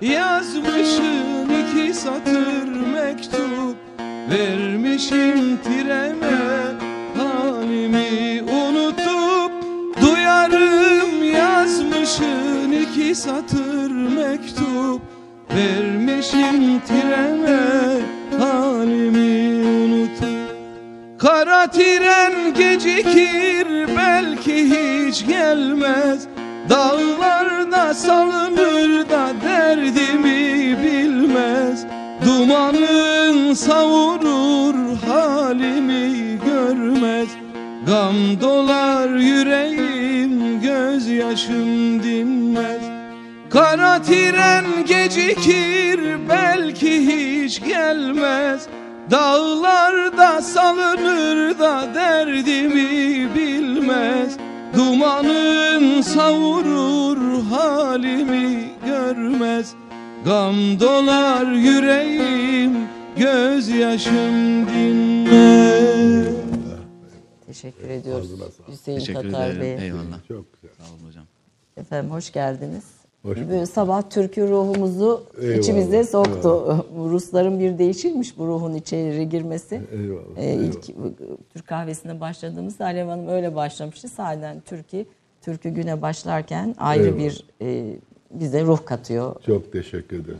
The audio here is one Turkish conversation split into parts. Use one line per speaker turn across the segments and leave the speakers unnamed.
Yazmışın iki satır mektup Vermişim trene halimi unutup Duyarım yazmışın iki satır mektup Vermişim trene halimi unutup. Kara tren gecikir belki hiç gelmez Dağlarda salınır da derdimi bilmez. Dumanın savurur halimi görmez. Gam dolar yüreğim gözyaşım dinmez. Kara tren gecikir belki hiç gelmez. Dağlarda salınır da derdimi bilmez Dumanın savurur halimi görmez Gam dolar yüreğim gözyaşım dinmez
Teşekkür ediyoruz Hüseyin
Teşekkür
Tatar
ederim.
Bey.
Eyvallah.
Çok güzel.
Sağ olun hocam.
Efendim hoş geldiniz.
Hoş
Böyle sabah türkü ruhumuzu
Eyvallah,
içimize soktu. Bu Rusların bir değişikmiş bu ruhun içeri girmesi.
Eyvallah,
Ee,
eyvallah.
ilk e, Türk kahvesine başladığımızda Alev Hanım öyle başlamıştı. Sahiden Türkiye, Türkü güne başlarken ayrı
Eyvallah.
bir e, bize ruh katıyor.
Çok teşekkür ederim.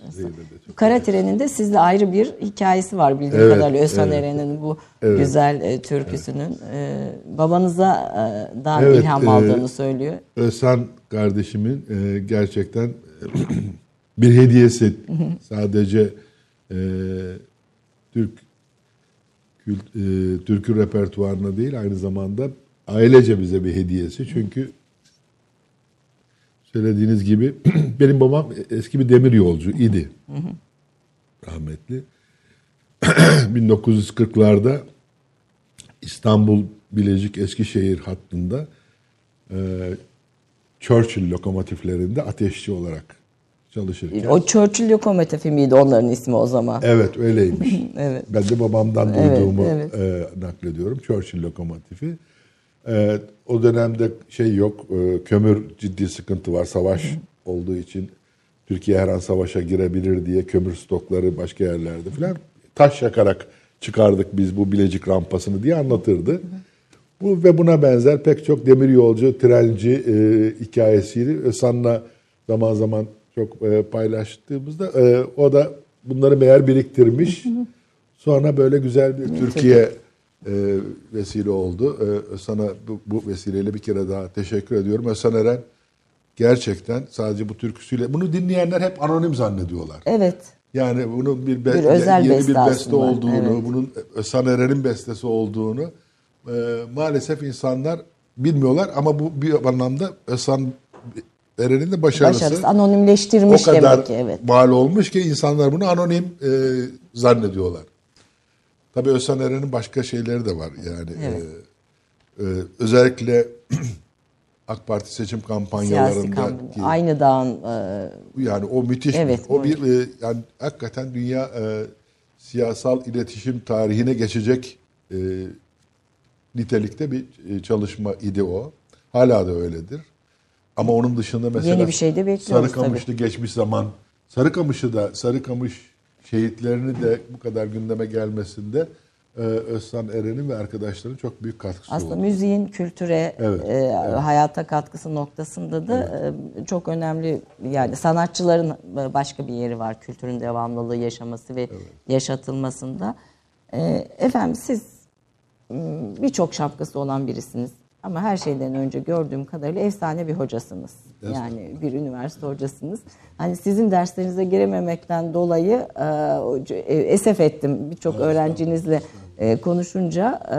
Çok
Kara Tren'in de sizle ayrı bir hikayesi var bildiğim
Evet,
kadarıyla. Özhan
evet.
Eren'in bu
Evet.
güzel e, türküsünün e, babanıza e, dan
Evet,
ilham
e,
aldığını söylüyor.
Özhan kardeşimin e, gerçekten bir hediyesi. Sadece e, Türk kült, e, türkü repertuarına değil aynı zamanda ailece bize bir hediyesi. Çünkü söylediğiniz gibi benim babam eski bir demir yolcu idi. Rahmetli. 1940'larda İstanbul Bilecik Eskişehir hattında e, Churchill lokomotiflerinde ateşçi olarak çalışırken.
O Churchill lokomotifi miydi onların ismi o zaman?
Evet öyleymiş.
Evet.
Ben de babamdan
Evet,
duyduğumu
evet.
e, naklediyorum. Churchill lokomotifi. E, o dönemde şey yok, e, kömür ciddi sıkıntı var. Savaş olduğu için Türkiye her an savaşa girebilir diye kömür stokları başka yerlerde falan taş yakarak çıkardık biz bu Bilecik rampasını diye anlatırdı. Bu ve buna benzer pek çok demir yolcu, trenci e, hikayesiydi. Özhan'la zaman zaman çok e, paylaştığımızda e, o da bunları meğer biriktirmiş. Sonra böyle güzel bir Türkiye e, vesile oldu. E, sana bu, bu vesileyle bir kere daha teşekkür ediyorum. Özhan Eren gerçekten sadece bu türküsüyle bunu dinleyenler hep anonim zannediyorlar.
Evet.
Yani bunun bir, be-
Bir özel
yeni
beste
bir beste
aslında,
olduğunu,
evet.
bunun Özhan Eren'in bestesi olduğunu e, maalesef insanlar bilmiyorlar ama bu bir anlamda Özhan Eren'in de başarısı.
Başarısı
o
anonimleştirmiş
kadar
demek ki evet.
mal olmuş ki insanlar bunu anonim e, zannediyorlar. Tabii Özhan Eren'in başka şeyleri de var yani.
Evet.
E, e, özellikle AK Parti seçim kampanyalarında
kampanya.
ki-
Aynı dağın e,
yani o müthiş
Evet,
bir, o bir e, yani hakikaten dünya e, siyasal iletişim tarihine geçecek e, nitelikte bir e, çalışma idi o. Hala da öyledir. Ama onun dışında mesela
Yeni bir şey de
Sarıkamış'ta geçmiş zaman Sarıkamış'ı da Sarıkamış şehitlerini de bu kadar gündeme gelmesinde e, Özhan Eren'in ve arkadaşlarının çok büyük katkısı
aslında
oldu.
müziğin kültüre,
Evet,
e, hayata katkısı noktasında da e, çok önemli yani sanatçıların e, başka bir yeri var kültürün devamlılığı yaşaması ve yaşatılmasında. E, efendim siz birçok şapkası olan birisiniz ama her şeyden önce gördüğüm kadarıyla efsane bir hocasınız. Yani bir üniversite hocasınız. Hani sizin derslerinize girememekten dolayı e, e, esef ettim birçok öğrencinizle e, konuşunca. E,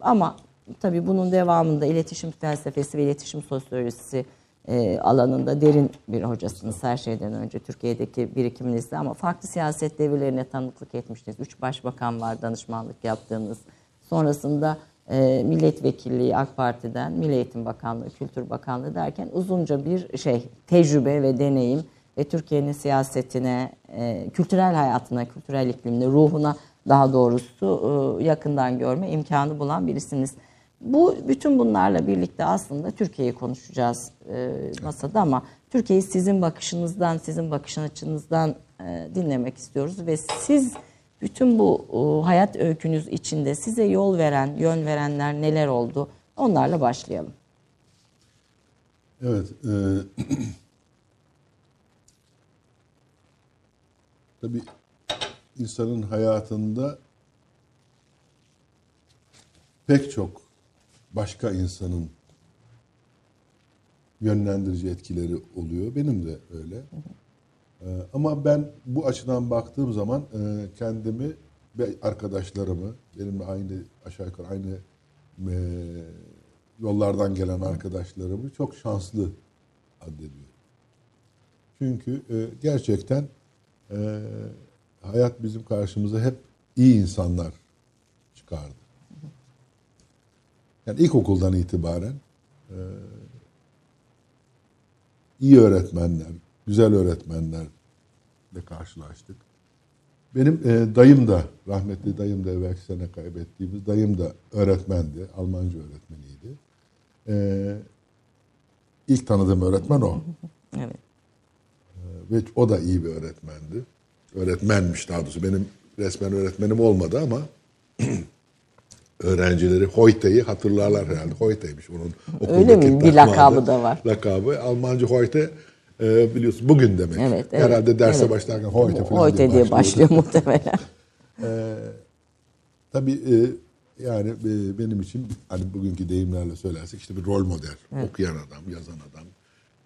ama tabii bunun devamında iletişim felsefesi ve iletişim sosyolojisi e, alanında derin bir hocasınız her şeyden önce Türkiye'deki birikiminizde ama farklı siyaset devirlerine tanıklık etmiştiniz. Üç başbakan var danışmanlık yaptığınız. Sonrasında e, milletvekilliği AK Parti'den Milli Eğitim Bakanlığı, Kültür Bakanlığı derken uzunca bir şey tecrübe ve deneyim ve Türkiye'nin siyasetine, e, kültürel hayatına, kültürel iklimine, ruhuna daha doğrusu e, yakından görme imkanı bulan birisiniz. Bu bütün bunlarla birlikte aslında Türkiye'yi konuşacağız e, masada ama Türkiye'yi sizin bakışınızdan, sizin bakış açınızdan e, dinlemek istiyoruz ve siz bütün bu e, hayat öykünüz içinde size yol veren, yön verenler neler oldu? Onlarla başlayalım.
Evet. E, tabii insanın hayatında pek çok başka insanın yönlendirici etkileri oluyor. Benim de öyle. Ee, ama ben bu açıdan baktığım zaman e, kendimi ve arkadaşlarımı, benimle aynı aşağı yukarı aynı e, yollardan gelen arkadaşlarımı çok şanslı addediyorum. Çünkü e, gerçekten hayat bizim karşımıza hep iyi insanlar çıkardı. Yani ilkokuldan itibaren iyi öğretmenler, güzel öğretmenlerle karşılaştık. Benim e, dayım da, rahmetli dayım da evvelki sene kaybettiğimiz dayım da öğretmendi, Almanca öğretmeniydi. E, ilk tanıdığım öğretmen o.
Evet.
Ve o da iyi bir öğretmendi. Öğretmenmiş daha doğrusu. Benim resmen öğretmenim olmadı ama öğrencileri Hoyte'yi hatırlarlar herhalde. Hoyte'ymiş onun okuldaki
Öyle mi? Bir lakabı da var.
Lakabı. Almanca Hoyte e, biliyorsun bugün demek.
Evet, evet,
herhalde derse
evet.
başlarken Hoyte falan
Hoyte diye
başlıyordu.
başlıyor muhtemelen.
Tabii e, yani e, benim için hani bugünkü deyimlerle söylersek işte bir rol model. Okuyan adam, yazan adam.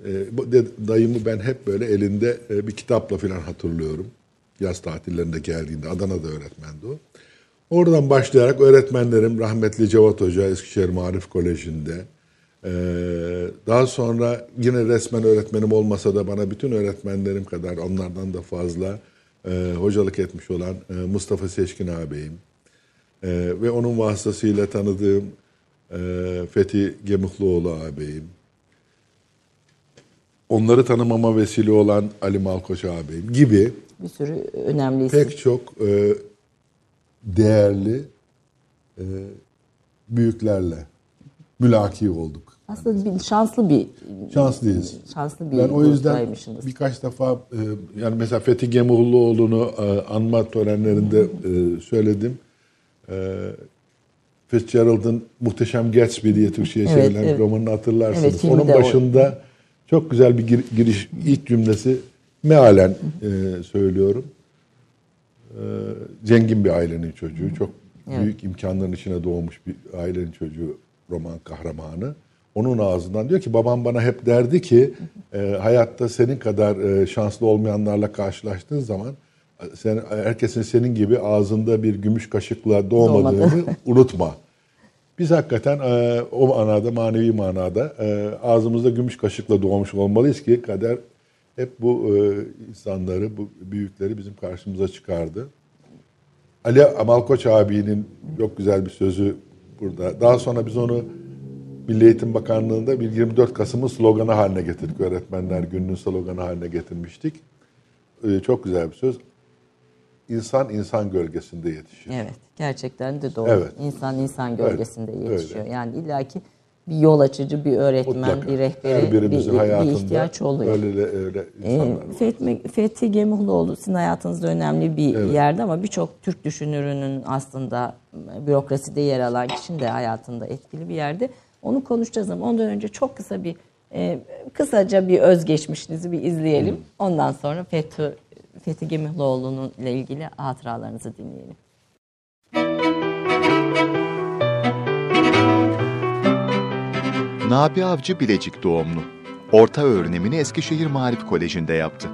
E, dayımı ben hep böyle elinde e, bir kitapla falan hatırlıyorum. Yaz tatillerinde geldiğinde Adana'da öğretmendi o. Oradan başlayarak öğretmenlerim rahmetli Cevat Hoca Eskişehir Marif Koleji'nde. E, daha sonra yine resmen öğretmenim olmasa da bana bütün öğretmenlerim kadar onlardan da fazla e, hocalık etmiş olan e, Mustafa Seçkin ağabeyim. Ee, ve onun vasıtasıyla tanıdığım e, Fethi Gemukluoğlu ağabeyim. Onları tanımama vesile olan Ali Malkoç ağabeyim gibi
Bir sürü önemli isim.
pek çok e, değerli e, büyüklerle mülaki olduk.
Aslında bir, şanslı bir
Şanslıyız.
şanslı bir
Ben o yüzden birkaç defa e, yani mesela Fethi Gemuhluoğlu'nu e, anma törenlerinde e, söyledim. E, Fitzgerald'ın Muhteşem Gatsby diye Türkçe'ye
Evet,
çevrilen
evet.
romanını hatırlarsınız.
Evet,
Onun
de o.
başında çok güzel bir gir- giriş ilk cümlesi mealen e, söylüyorum. E, zengin bir ailenin çocuğu. Çok
Evet.
büyük imkanların içine doğmuş bir ailenin çocuğu roman kahramanı. Onun ağzından diyor ki babam bana hep derdi ki e, hayatta senin kadar e, şanslı olmayanlarla karşılaştığın zaman e, sen herkesin senin gibi ağzında bir gümüş kaşıkla doğmadığını
Doğmadı.
unutma. Biz hakikaten e, o manada, manevi manada e, ağzımızda gümüş kaşıkla doğmuş olmalıyız ki kader hep bu e, insanları, bu büyükleri bizim karşımıza çıkardı. Ali Amalkoç abinin çok güzel bir sözü burada. Daha sonra biz onu Milli Eğitim Bakanlığı'nda bir 24 Kasım'ın sloganı haline getirdik. Öğretmenler Günü'nün sloganı haline getirmiştik. E, çok güzel bir söz. İnsan insan gölgesinde yetişir.
Evet, gerçekten de doğru.
Evet.
İnsan insan gölgesinde
Öyle,
yetişiyor.
öyle.
Yani illaki bir yol açıcı, bir öğretmen,
Mutlaka.
bir rehberi, bir, bir
hayatında
ihtiyaç oluyor.
öyle öyle
Ee,
insanlar var.
Fethi, Fethi Gemuhluoğlu sizin hayatınızda önemli bir yerde ama birçok Türk düşünürünün aslında e, bürokraside yer alan kişinin de hayatında etkili bir yerde. Onu konuşacağız ama ondan önce çok kısa bir e, kısaca bir özgeçmişinizi bir izleyelim. Ondan sonra Fethi, Fethi Gemuhluoğlu'nun ile ilgili hatıralarınızı dinleyelim.
Nabi Avcı Bilecik doğumlu. Orta öğrenimini Eskişehir Maarif Koleji'nde yaptı.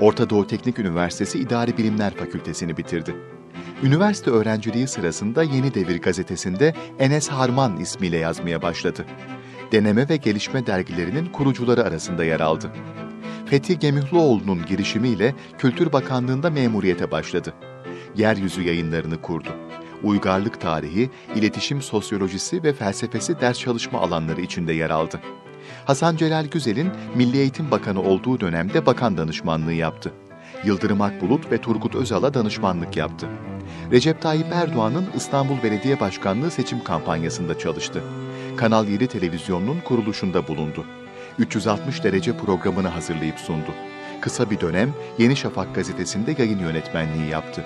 Orta Doğu Teknik Üniversitesi İdari Bilimler Fakültesini bitirdi. Üniversite öğrenciliği sırasında Yeni Devir gazetesinde Enes Harman ismiyle yazmaya başladı. Deneme ve Gelişme dergilerinin kurucuları arasında yer aldı. Fethi Gemihluoğlu'nun girişimiyle Kültür Bakanlığı'nda memuriyete başladı. Yeryüzü yayınlarını kurdu. Uygarlık tarihi, iletişim sosyolojisi ve felsefesi ders çalışma alanları içinde yer aldı. Hasan Celal Güzel'in Milli Eğitim Bakanı olduğu dönemde bakan danışmanlığı yaptı. Yıldırım Akbulut ve Turgut Özal'a danışmanlık yaptı. Recep Tayyip Erdoğan'ın İstanbul Belediye Başkanlığı seçim kampanyasında çalıştı. Kanal 7 televizyonunun kuruluşunda bulundu. 360 derece programını hazırlayıp sundu. Kısa bir dönem Yeni Şafak gazetesinde yayın yönetmenliği yaptı.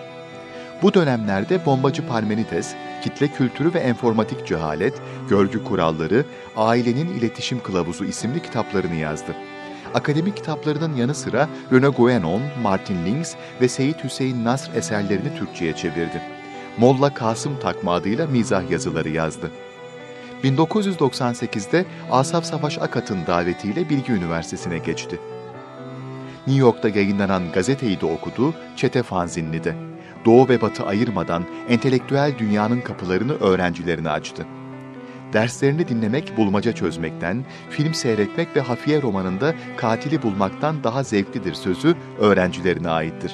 Bu dönemlerde Bombacı Parmenides, Kitle Kültürü ve Enformatik Cehalet, Görgü Kuralları, Ailenin İletişim Kılavuzu isimli kitaplarını yazdı. Akademik kitaplarının yanı sıra Rene Guénon, Martin Lings ve Seyit Hüseyin Nasr eserlerini Türkçe'ye çevirdi. Molla Kasım takma adıyla mizah yazıları yazdı. 1998'de Asaf Savaş Akat'ın davetiyle Bilgi Üniversitesi'ne geçti. New York'ta yayınlanan gazeteyi de okudu, çete fanzinli de. Doğu ve Batı ayırmadan entelektüel dünyanın kapılarını öğrencilerine açtı. Derslerini dinlemek bulmaca çözmekten, film seyretmek ve hafiye romanında katili bulmaktan daha zevklidir sözü öğrencilerine aittir.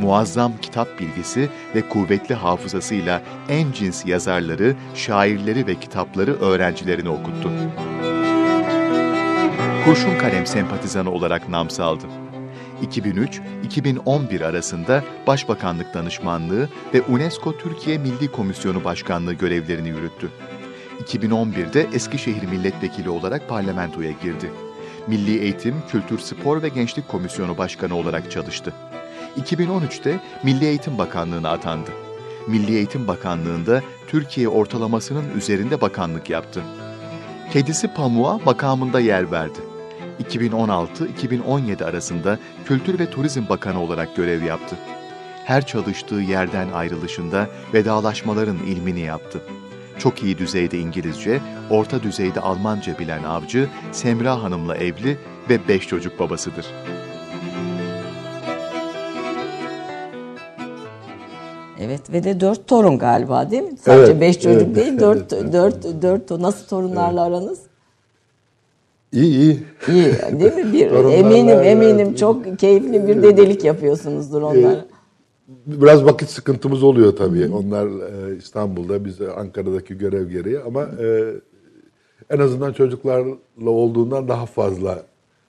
Muazzam kitap bilgisi ve kuvvetli hafızasıyla en cins yazarları, şairleri ve kitapları öğrencilerine okuttu. Kurşun Kalem sempatizanı olarak nam saldı. 2003-2011 arasında Başbakanlık Danışmanlığı ve UNESCO Türkiye Milli Komisyonu Başkanlığı görevlerini yürüttü. 2011'de Eskişehir Milletvekili olarak parlamentoya girdi. Milli Eğitim, Kültür, Spor ve Gençlik Komisyonu Başkanı olarak çalıştı. 2013'te Milli Eğitim Bakanlığı'na atandı. Milli Eğitim Bakanlığı'nda Türkiye ortalamasının üzerinde bakanlık yaptı. Kedisi Pamuğa makamında yer verdi. 2016-2017 arasında Kültür ve Turizm Bakanı olarak görev yaptı. Her çalıştığı yerden ayrılışında vedalaşmaların ilmini yaptı. Çok iyi düzeyde İngilizce, orta düzeyde Almanca bilen avcı, Semra Hanım'la evli ve beş çocuk babasıdır.
Evet ve de dört torun galiba değil mi? Sadece
Evet,
beş çocuk
evet,
değil, dört,
evet, evet.
dört, dört, nasıl torunlarla aranız?
İyi iyi.
İyi değil mi? Bir,
Torunlarla,
eminim
evet.
eminim çok keyifli bir dedelik yapıyorsunuzdur onlara.
Biraz vakit sıkıntımız oluyor tabii. Onlar e, İstanbul'da, biz de Ankara'daki görev gereği ama e, en azından çocuklarla olduğundan daha fazla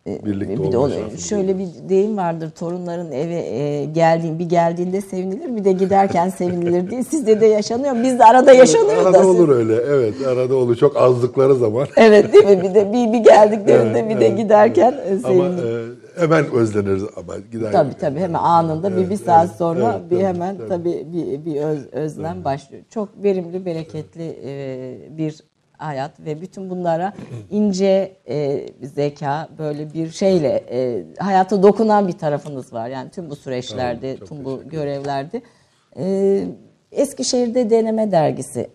birlikte
Bir de
olma
onu-
şansımız
şöyle bir deyim vardır torunların eve e, geldiğin bir geldiğinde sevinilir bir de giderken sevinilir diye sizde de yaşanıyor. Bizde arada yaşanıyor da.
Arada
siz-
olur öyle. Evet, arada olur. Çok azdıkları zaman.
Evet değil mi? Bir de bir, bir geldiklerinde
Evet,
bir de
evet.
giderken e,
Ama
sevinilir.
e, hemen özleniriz ama gider.
Tabii tabii hemen anında bir, bir saat
evet,
sonra
evet,
bir
tabii,
hemen
tabii.
tabii, bir, bir öz, özlem başlıyor. Çok verimli, bereketli e, bir hayat ve bütün bunlara ince e, zeka böyle bir şeyle e, hayata dokunan bir tarafınız var. Yani tüm bu süreçlerde,
çok
tüm bu görevlerde Ee, Eskişehir'de Deneme Dergisi.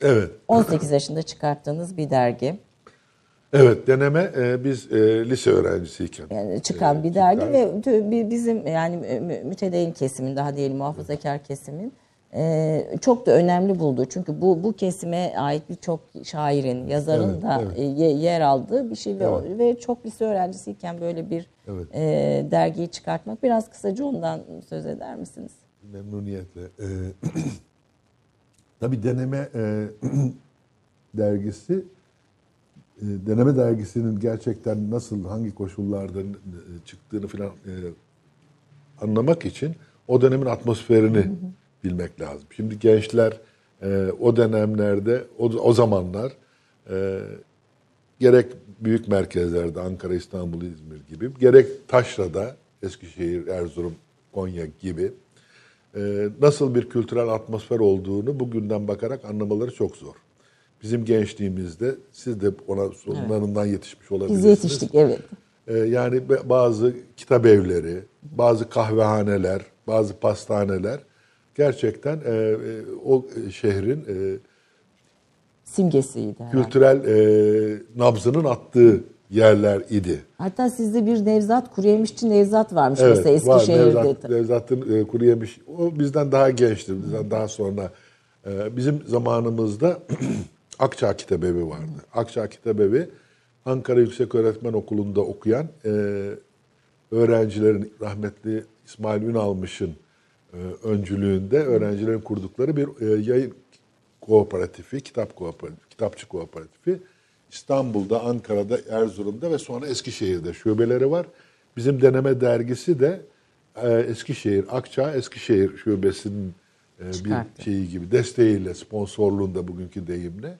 Evet.
18 yaşında çıkarttığınız bir dergi.
Evet deneme e, biz e, lise öğrencisiyken.
Yani çıkan
e,
bir dergi
çıkan-
ve bizim yani mü- mütedeyyin kesimin daha değil muhafazakar kesimin e, çok da önemli bulduğu. Çünkü bu bu kesime ait birçok şairin, yazarın
Evet,
da
evet.
e, ye- yer aldığı bir şey ve,
Evet.
ve çok lise öğrencisiyken böyle bir
Evet.
e, dergiyi çıkartmak. Biraz kısaca ondan söz eder misiniz?
Memnuniyetle. Ee, tabii deneme e, dergisi e, deneme dergisinin gerçekten nasıl hangi koşullarda çıktığını falan e, anlamak için o dönemin atmosferini bilmek lazım. Şimdi gençler e, o dönemlerde o, o zamanlar e, gerek büyük merkezlerde Ankara, İstanbul, İzmir gibi gerek Taşra'da Eskişehir, Erzurum, Konya gibi nasıl bir kültürel atmosfer olduğunu bugünden bakarak anlamaları çok zor. Bizim gençliğimizde siz de ona sonlarından yetişmiş olabilirsiniz.
Biz yetiştik evet.
Ee, yani bazı kitap evleri, bazı kahvehaneler, bazı pastaneler gerçekten e, e, o şehrin e,
Simgesiydi herhalde.
kültürel e, nabzının attığı yerler idi.
Hatta sizde bir Nevzat Kuruyemişçi Nevzat varmış mesela
var.
Eskişehir'de.
Nevzat, Nevzat'ın e, kuru yemiş. O bizden daha gençtir. Bizden daha sonra. e, bizim zamanımızda Akçağ Kitabevi vardı. Akçağ Kitabevi Ankara Yüksek Öğretmen Okulu'nda okuyan e, öğrencilerin rahmetli İsmail Ünalmış'ın e, öncülüğünde öğrencilerin kurdukları bir e, yayın kooperatifi, kitap kooperatifi, kitapçı kooperatifi. İstanbul'da, Ankara'da, Erzurum'da ve sonra Eskişehir'de şubeleri var. Bizim deneme dergisi de e, Eskişehir, Akçağ Eskişehir şubesinin e, bir şeyi gibi desteğiyle, sponsorluğunda bugünkü deyimle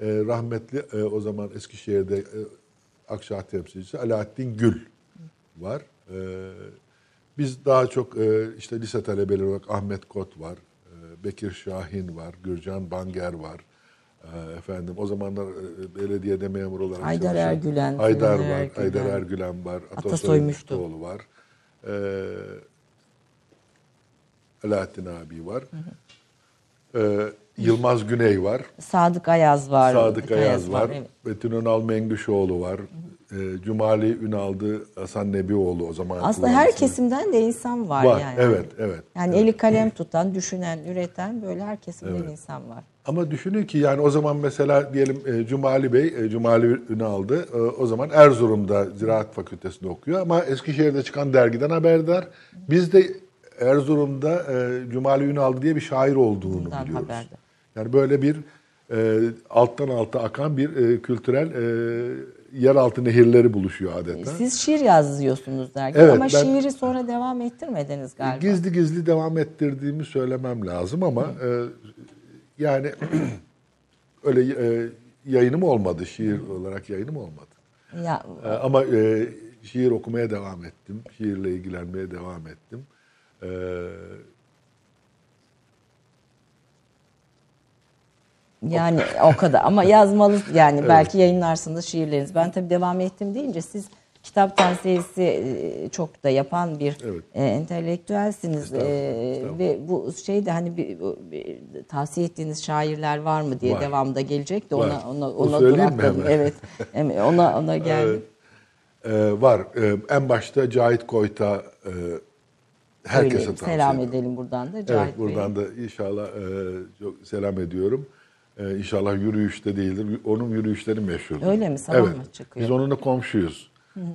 e, rahmetli e, o zaman Eskişehir'de e, Akçağ temsilcisi Alaaddin Gül var. E, biz daha çok e, işte lise talebeleri olarak Ahmet Kot var, e, Bekir Şahin var, Gürcan Banger var. E, efendim o zamanlar e, belediyede memur olarak
Haydar
çalışan-
Ergülen,
Haydar var,
Ergülen.
Haydar Ergülen var,
Atasoy.
Müştüoğlu var. E, Alaaddin abi var. E, Yılmaz Güney var.
Sadık Ayaz var.
Sadık Ayaz var.
evet.
Metin Önal Mengüşoğlu var. E, Cumali Ünaldı Hasan Nebioğlu o zaman.
Aslında her kesimden de insan var,
Var,
yani.
evet, evet.
Yani eli kalem tutan, düşünen, üreten böyle her kesimden insan var.
Ama düşünün ki yani o zaman mesela diyelim e, Cumali Bey, e, Cumali Ünal'dı. E, o zaman Erzurum'da Ziraat Fakültesi'nde okuyor ama Eskişehir'de çıkan dergiden haberdar. Biz de Erzurum'da e, Cumali Ünal'dı diye bir şair olduğunu
Bundan
biliyoruz.
haberdar.
Yani böyle bir e, alttan alta akan bir e, kültürel e, yeraltı nehirleri buluşuyor adeta.
Siz şiir yazıyorsunuz dergi
Evet,
ama
ben-
şiiri sonra devam ettirmediniz galiba.
Gizli gizli devam ettirdiğimi söylemem lazım ama e, yani öyle e, yayınım olmadı, şiir olarak yayınım olmadı.
Ya,
E, ama e, şiir okumaya devam ettim, şiirle ilgilenmeye devam ettim. E,
yani o kadar ama yazmalı yani belki yayınlarsınız şiirleriniz. Ben tabii devam ettim deyince siz kitap tavsiyesi e, çok da yapan bir
Evet.
e, entelektüelsiniz
Estağfurullah,
E,
estağfurullah.
ve bu şeyde hani bir, bir tavsiye ettiğiniz şairler var mı diye
Var.
devamda gelecek de
Var.
ona ona ona durakladım. Evet. Ona ona geldim.
e, var. En başta Cahit Koyta e, herkese
Söyleyelim,
tavsiye
selam
ederim.
edelim buradan da Cahit
Evet buradan da inşallah e, çok selam ediyorum. E, inşallah yürüyüşte değildir. Onun yürüyüşleri meşhur.
Öyle mi? Sabah
evet.
mı çıkıyor?
Biz onunla komşuyuz.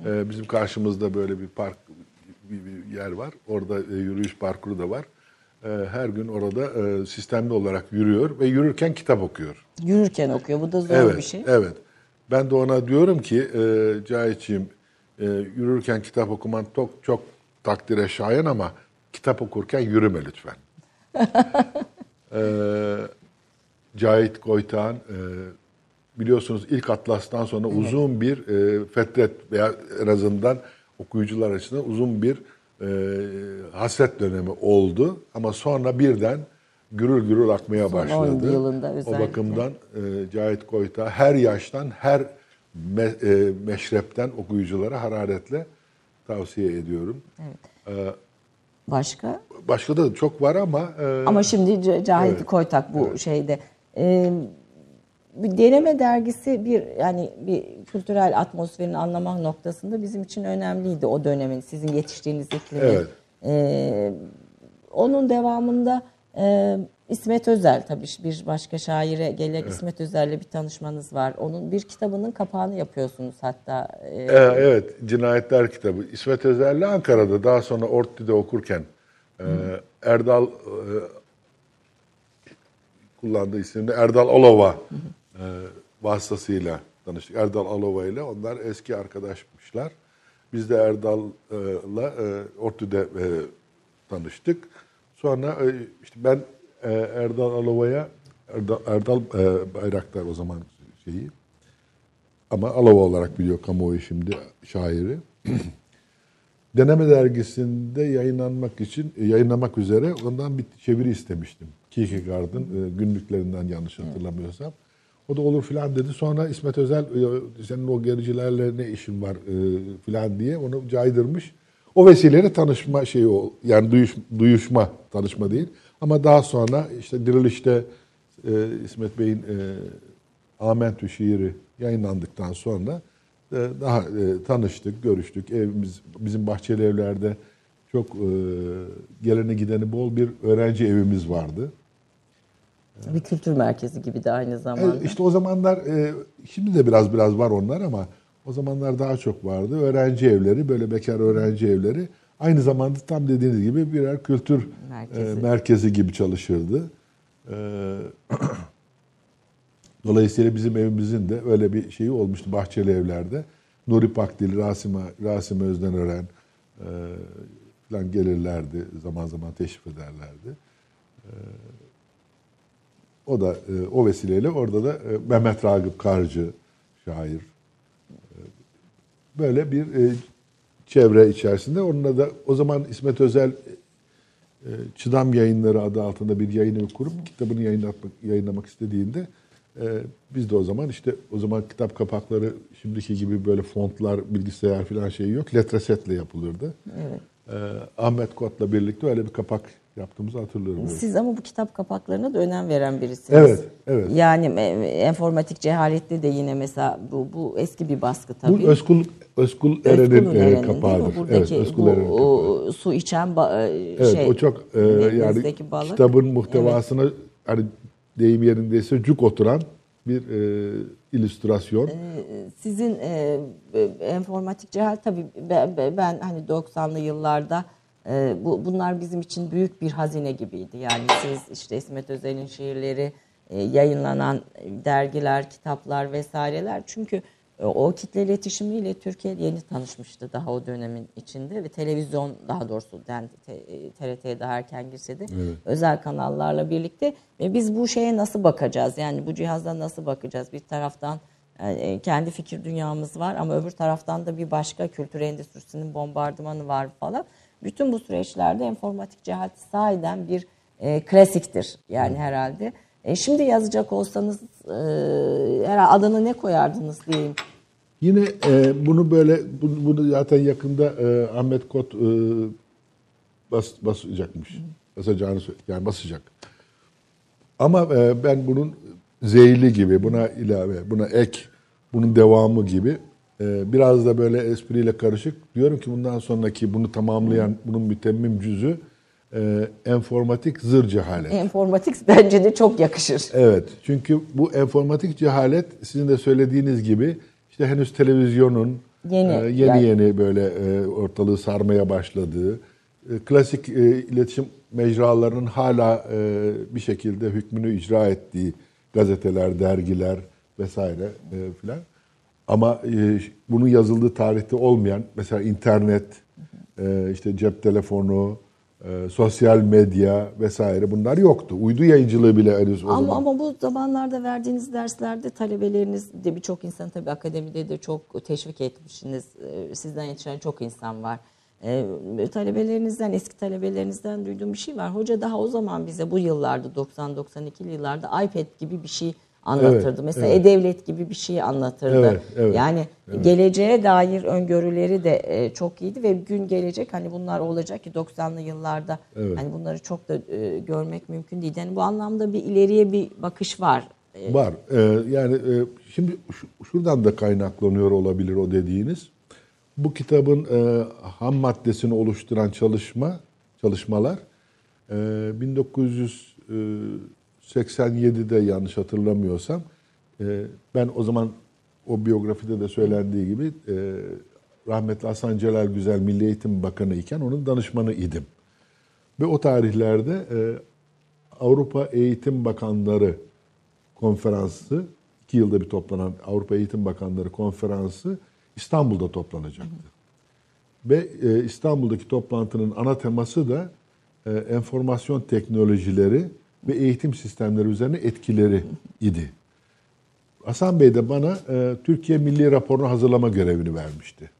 E, bizim karşımızda böyle bir park bir, bir yer var. Orada e, yürüyüş parkuru da var. E, her gün orada e, sistemli olarak yürüyor ve yürürken kitap okuyor.
Yürürken okuyor. Bu da zor
evet,
bir şey.
Evet. Ben de ona diyorum ki e, Cahit'ciğim e, yürürken kitap okuman çok çok takdire şayan ama kitap okurken yürüme lütfen. e, Cahit Koytan e, biliyorsunuz ilk Atlas'tan sonra uzun bir e, fetret veya en azından okuyucular açısından uzun bir e, hasret dönemi oldu. Ama sonra birden gürül gürül akmaya
Son
başladı.
yılında
O bakımdan e, Cahit Koyta her yaştan, her me- e, meşrepten okuyuculara hararetle tavsiye ediyorum.
Başka?
başka da çok var ama e,
Ama şimdi Cahit
Evet.
Koytak bu şeyde. Ee, bir deneme dergisi bir yani bir kültürel atmosferini anlamak noktasında bizim için önemliydi o dönemin sizin yetiştiğiniz iklimin.
Evet.
Ee, onun devamında e, İsmet Özel tabii bir başka şaire gelerek İsmet Özel'le bir tanışmanız var. Onun bir kitabının kapağını yapıyorsunuz hatta. Ee,
e, evet Cinayetler kitabı İsmet Özel'le Ankara'da daha sonra ODTÜ'de okurken e, Erdal e, kullandığı isimde Erdal Alova e, vasıtasıyla tanıştık. Erdal Alova ile onlar eski arkadaşmışlar. Biz de Erdal'la e, ODTÜ'de e, tanıştık. Sonra e, işte ben e, Erdal Alova'ya Erdal, Erdal e, Bayraktar o zaman şeyi ama Alova olarak biliyor kamuoyu şimdi şairi. Deneme dergisinde yayınlanmak için e, yayınlamak üzere ondan bir çeviri istemiştim. Kierkegaard'ın e, günlüklerinden yanlış hatırlamıyorsam. O da olur filan dedi. Sonra İsmet Özel senin o gericilerle ne işin var e, filan diye onu caydırmış. O vesileyle tanışma şeyi o. Yani duyuş, duyuşma, tanışma değil. Ama daha sonra işte Diriliş'te e, İsmet Bey'in e, Amentü şiiri yayınlandıktan sonra e, daha e, tanıştık, görüştük. Evimiz bizim bahçeli evlerde çok e, geleni gideni bol bir öğrenci evimiz vardı.
Bir kültür merkezi gibi de aynı zamanda.
E, işte o zamanlar e, şimdi de biraz biraz var onlar ama o zamanlar daha çok vardı. Öğrenci evleri, böyle bekar öğrenci evleri aynı zamanda tam dediğiniz gibi birer kültür
Merkezi.
merkezi, merkezi gibi çalışırdı. E, Dolayısıyla bizim evimizin de öyle bir şeyi olmuştu bahçeli evlerde. Nuri Pakdil, Rasim, Rasim Özdenören e, falan gelirlerdi. Zaman zaman teşrif ederlerdi. E, o da e, o vesileyle orada da e, Mehmet Ragıp Karcı şair. E, böyle bir e, çevre içerisinde. Onunla da o zaman İsmet Özel e, Çıdam Yayınları adı altında bir yayın evi kurup kitabını yayınlatmak, yayınlamak istediğinde e, biz de o zaman işte o zaman kitap kapakları şimdiki gibi böyle fontlar, bilgisayar falan şey yok. Letresetle yapılırdı.
Evet.
E, Ahmet Kot'la birlikte öyle bir kapak yaptığımızı hatırlıyorum.
Siz ama bu kitap kapaklarına da önem veren birisiniz.
Evet, evet.
Yani e, enformatik cehalette de yine mesela bu, bu eski bir baskı tabii.
Bu Özkul Özkul Eren'in e,
mi?
kapağıdır.
Buradaki
evet, Özkul
bu
Eren'in kapağı.
su içen ba- e,
Evet,
şey.
o çok e, yani
balık.
kitabın muhtevasına hani deyim yerindeyse cuk oturan bir e, illüstrasyon.
Sizin e, e, enformatik cehal tabii ben- ben hani 90'lı yıllarda e, bu bunlar bizim için büyük bir hazine gibiydi. Yani siz işte İsmet Özel'in şiirleri e, yayınlanan dergiler, kitaplar vesaireler çünkü e, o kitle iletişimiyle Türkiye yeni tanışmıştı daha o dönemin içinde ve televizyon daha doğrusu yani TRT'ye daha erken girse de özel kanallarla birlikte ve biz bu şeye nasıl bakacağız? Yani bu cihaza nasıl bakacağız? Bir taraftan e, kendi fikir dünyamız var ama öbür taraftan da bir başka kültür endüstrisinin bombardımanı var falan. Bütün bu süreçlerde enformatik cehalet sahiden bir e, klasiktir yani herhalde. E, şimdi yazacak olsanız e, herhalde adını ne koyardınız diyeyim.
Yine e, bunu böyle bunu, bunu zaten yakında e, Ahmet Kot e, bas, basacakmış. Basacağını yani basacak. Ama e, ben bunun zeyli gibi buna ilave, buna ek, bunun devamı gibi biraz da böyle espriyle karışık. Diyorum ki bundan sonraki bunu tamamlayan bunun mütemmim cüzü e, enformatik zır cehalet.
Enformatik bence de çok yakışır.
Evet. Çünkü bu enformatik cehalet sizin de söylediğiniz gibi işte henüz televizyonun
Yeni,
e, yeni
yani.
yeni böyle e, ortalığı sarmaya başladığı, e, klasik e, iletişim mecralarının hala e, bir şekilde hükmünü icra ettiği gazeteler, dergiler vesaire e, filan. Ama e, bunun yazıldığı tarihte olmayan mesela internet, e, işte cep telefonu, e, sosyal medya vesaire bunlar yoktu. Uydu yayıncılığı bile henüz o
Ama,
zaman.
ama bu zamanlarda verdiğiniz derslerde talebeleriniz de birçok insan tabii akademide de çok teşvik etmişsiniz. Sizden yetişen çok insan var. Ee, talebelerinizden, eski talebelerinizden duyduğum bir şey var. Hoca daha o zaman bize bu yıllarda 90-92'li yıllarda iPad gibi bir şey anlatırdı.
Evet,
Mesela
evet.
E-Devlet gibi bir şey anlatırdı.
Evet, evet,
yani geleceğe dair öngörüleri de e, çok iyiydi ve gün gelecek hani bunlar olacak ki 90'lı yıllarda
Evet.
hani bunları çok da e, görmek mümkün değil. Yani bu anlamda bir ileriye bir bakış var. E,
Var. Ee, yani e, şimdi şu- şuradan da kaynaklanıyor olabilir o dediğiniz. Bu kitabın e, ham maddesini oluşturan çalışma çalışmalar e, 1987'de yanlış hatırlamıyorsam e, ben o zaman o biyografide de söylendiği gibi e, rahmetli Hasan Celal Güzel Milli Eğitim Bakanı iken onun danışmanı idim. Ve o tarihlerde e, Avrupa Eğitim Bakanları konferansı, iki yılda bir toplanan Avrupa Eğitim Bakanları konferansı İstanbul'da toplanacaktı. Ve e, İstanbul'daki toplantının ana teması da e, enformasyon teknolojileri ve eğitim sistemleri üzerine etkileri idi. Hasan Bey de bana e, Türkiye Milli Raporunu hazırlama görevini vermişti.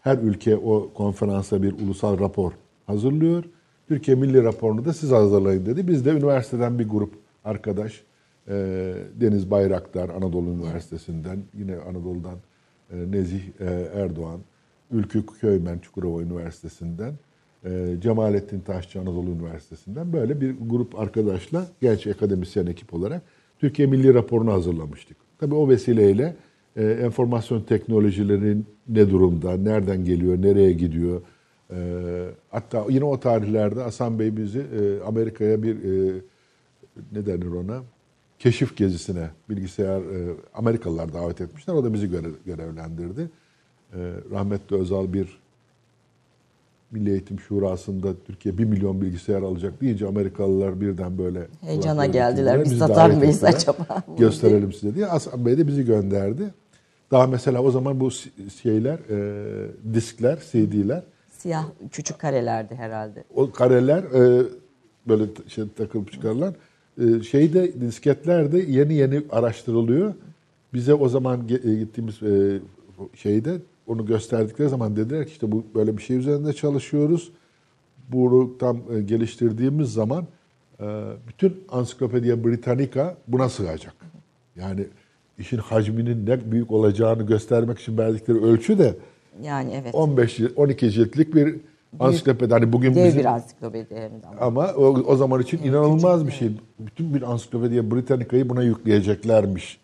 Her ülke o konferansa bir ulusal rapor hazırlıyor. Türkiye Milli Raporunu da siz hazırlayın dedi. Biz de üniversiteden bir grup arkadaş, e, Deniz Bayraktar Anadolu Üniversitesi'nden, yine Anadolu'dan e, Nezih e, Erdoğan, Ülkü Köymen Çukurova Üniversitesi'nden, Cemalettin Taşçı Anadolu Üniversitesi'nden böyle bir grup arkadaşla genç akademisyen ekip olarak Türkiye Milli Raporunu hazırlamıştık. Tabii o vesileyle e, enformasyon teknolojilerinin ne durumda, nereden geliyor, nereye gidiyor. E, hatta yine o tarihlerde Hasan Bey bizi e, Amerika'ya bir e, ne denir ona? Keşif gezisine bilgisayar Amerikalılar davet etmişler. O da bizi göre, görevlendirdi. Rahmetli Özal bir Milli Eğitim Şurası'nda Türkiye 1 milyon bilgisayar alacak deyince Amerikalılar birden böyle
Heyecana geldiler. Biz satar mıyız acaba?
Gösterelim size diye. Hasan Bey de bizi gönderdi. Daha mesela o zaman bu şeyler, e, diskler, CD'ler,
Siyah küçük karelerdi herhalde.
o kareler e, böyle şey takılıp çıkarılan e, şeyde disketler de yeni yeni araştırılıyor. Bize o zaman e, gittiğimiz e, şeyde onu gösterdikleri zaman dediler ki işte bu böyle bir şey üzerinde çalışıyoruz. Bunu tam e, geliştirdiğimiz zaman e, bütün Ansiklopediya Britannica buna sığacak. Yani işin hacminin ne büyük olacağını göstermek için verdikleri ölçü de
Yani evet.
15 cilt- 12 ciltlik bir ansiklopedi. Hani bugün
Dev
bizim
bir ansiklopedi ama.
o, o zaman için inanılmaz bir şey. Bütün bir ansiklopediya Britannica'yı buna yükleyeceklermiş.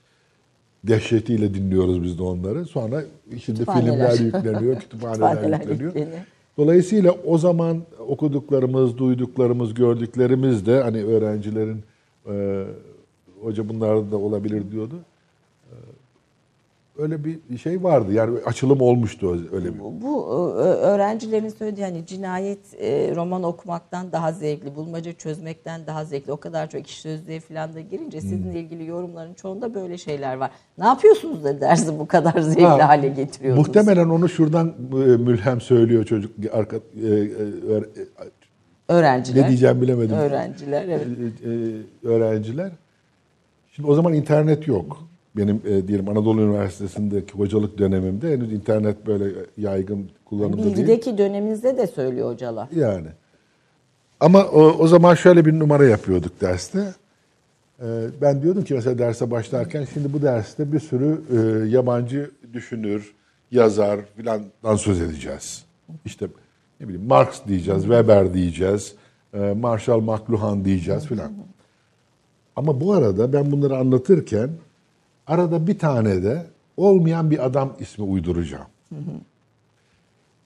Dehşetiyle dinliyoruz biz de onları. Sonra şimdi filmler yükleniyor, kütüphaneler,
Kütüphaneler
yükleniyor.
yükleniyor.
Dolayısıyla o zaman okuduklarımız, duyduklarımız, gördüklerimiz de hani öğrencilerin e, hoca bunlar da olabilir diyordu. E, öyle bir şey vardı. Yani açılım olmuştu öyle bir.
Bu, ö- öğrencilerin söylediği hani cinayet e, roman okumaktan daha zevkli, bulmaca çözmekten daha zevkli. O kadar çok iş sözlüğe falan da girince
Hmm.
sizinle ilgili yorumların çoğunda böyle şeyler var. Ne yapıyorsunuz da dersi bu kadar zevkli
Ha,
hale getiriyorsunuz?
Muhtemelen onu şuradan e, mülhem söylüyor çocuk. Arka, e, e, öğre-
Öğrenciler.
ne diyeceğim bilemedim.
Öğrenciler evet.
E, e, öğrenciler. Şimdi o zaman internet yok. Benim e, diyelim Anadolu Üniversitesi'ndeki hocalık dönemimde henüz internet böyle yaygın kullanımda değil.
Bilgideki döneminizde de söylüyor hocalar.
Yani. Ama o, o zaman şöyle bir numara yapıyorduk derste. Ee, ben diyordum ki mesela derse başlarken şimdi bu derste bir sürü e, yabancı düşünür, yazar filandan söz edeceğiz. İşte ne bileyim Marx diyeceğiz, Weber diyeceğiz, e, Marshall McLuhan diyeceğiz filan. Ama bu arada ben bunları anlatırken arada bir tane de olmayan bir adam ismi uyduracağım.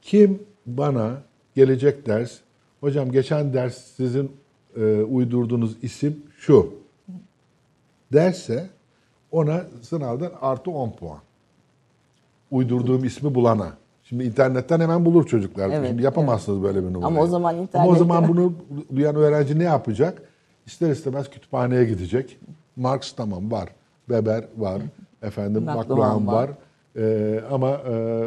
Kim bana gelecek ders, hocam geçen ders sizin e, uydurduğunuz isim şu derse ona sınavdan artı 10 puan. Uydurduğum ismi bulana. Şimdi internetten hemen bulur çocuklar.
Evet,
Şimdi yapamazsınız böyle bir numarayı.
Ama o zaman
Ama o zaman bunu duyan öğrenci ne yapacak? İster istemez kütüphaneye gidecek. Marx tamam var. Weber var. Efendim
McLuhan var.
var. Ee, ama e,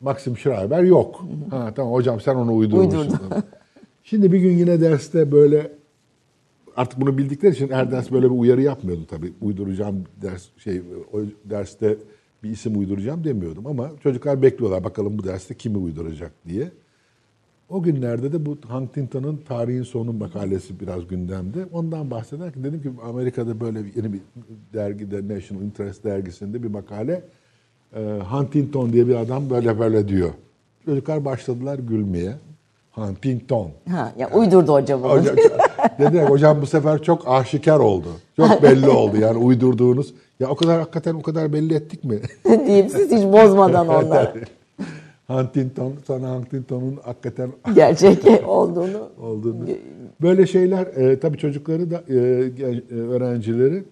Maxim Schreiber yok. Ha, tamam hocam sen onu uydurmuşsun. Şimdi bir gün yine derste böyle artık bunu bildikleri için her ders böyle bir uyarı yapmıyordu tabii. Uyduracağım ders şey o derste bir isim uyduracağım demiyordum ama çocuklar bekliyorlar bakalım bu derste kimi uyduracak diye. O günlerde de bu Huntington'ın Tarihin Sonu makalesi biraz gündemde. Ondan bahsederken dedim ki Amerika'da böyle bir, yeni bir dergide National Interest dergisinde bir makale. E, Huntington diye bir adam böyle böyle diyor. Çocuklar başladılar gülmeye. Huntington.
Ha, ya uydurdu hoca bunu.
Hocam, dediler hocam bu sefer çok aşikar oldu. Çok belli oldu yani uydurduğunuz. Ya o kadar hakikaten o kadar belli ettik mi?
diyeyim siz hiç bozmadan onları.
Huntington, sonra Huntington'un hakikaten
Gerçek olduğunu.
olduğunu. Böyle şeyler e, tabii çocukları da e, e, öğrencileri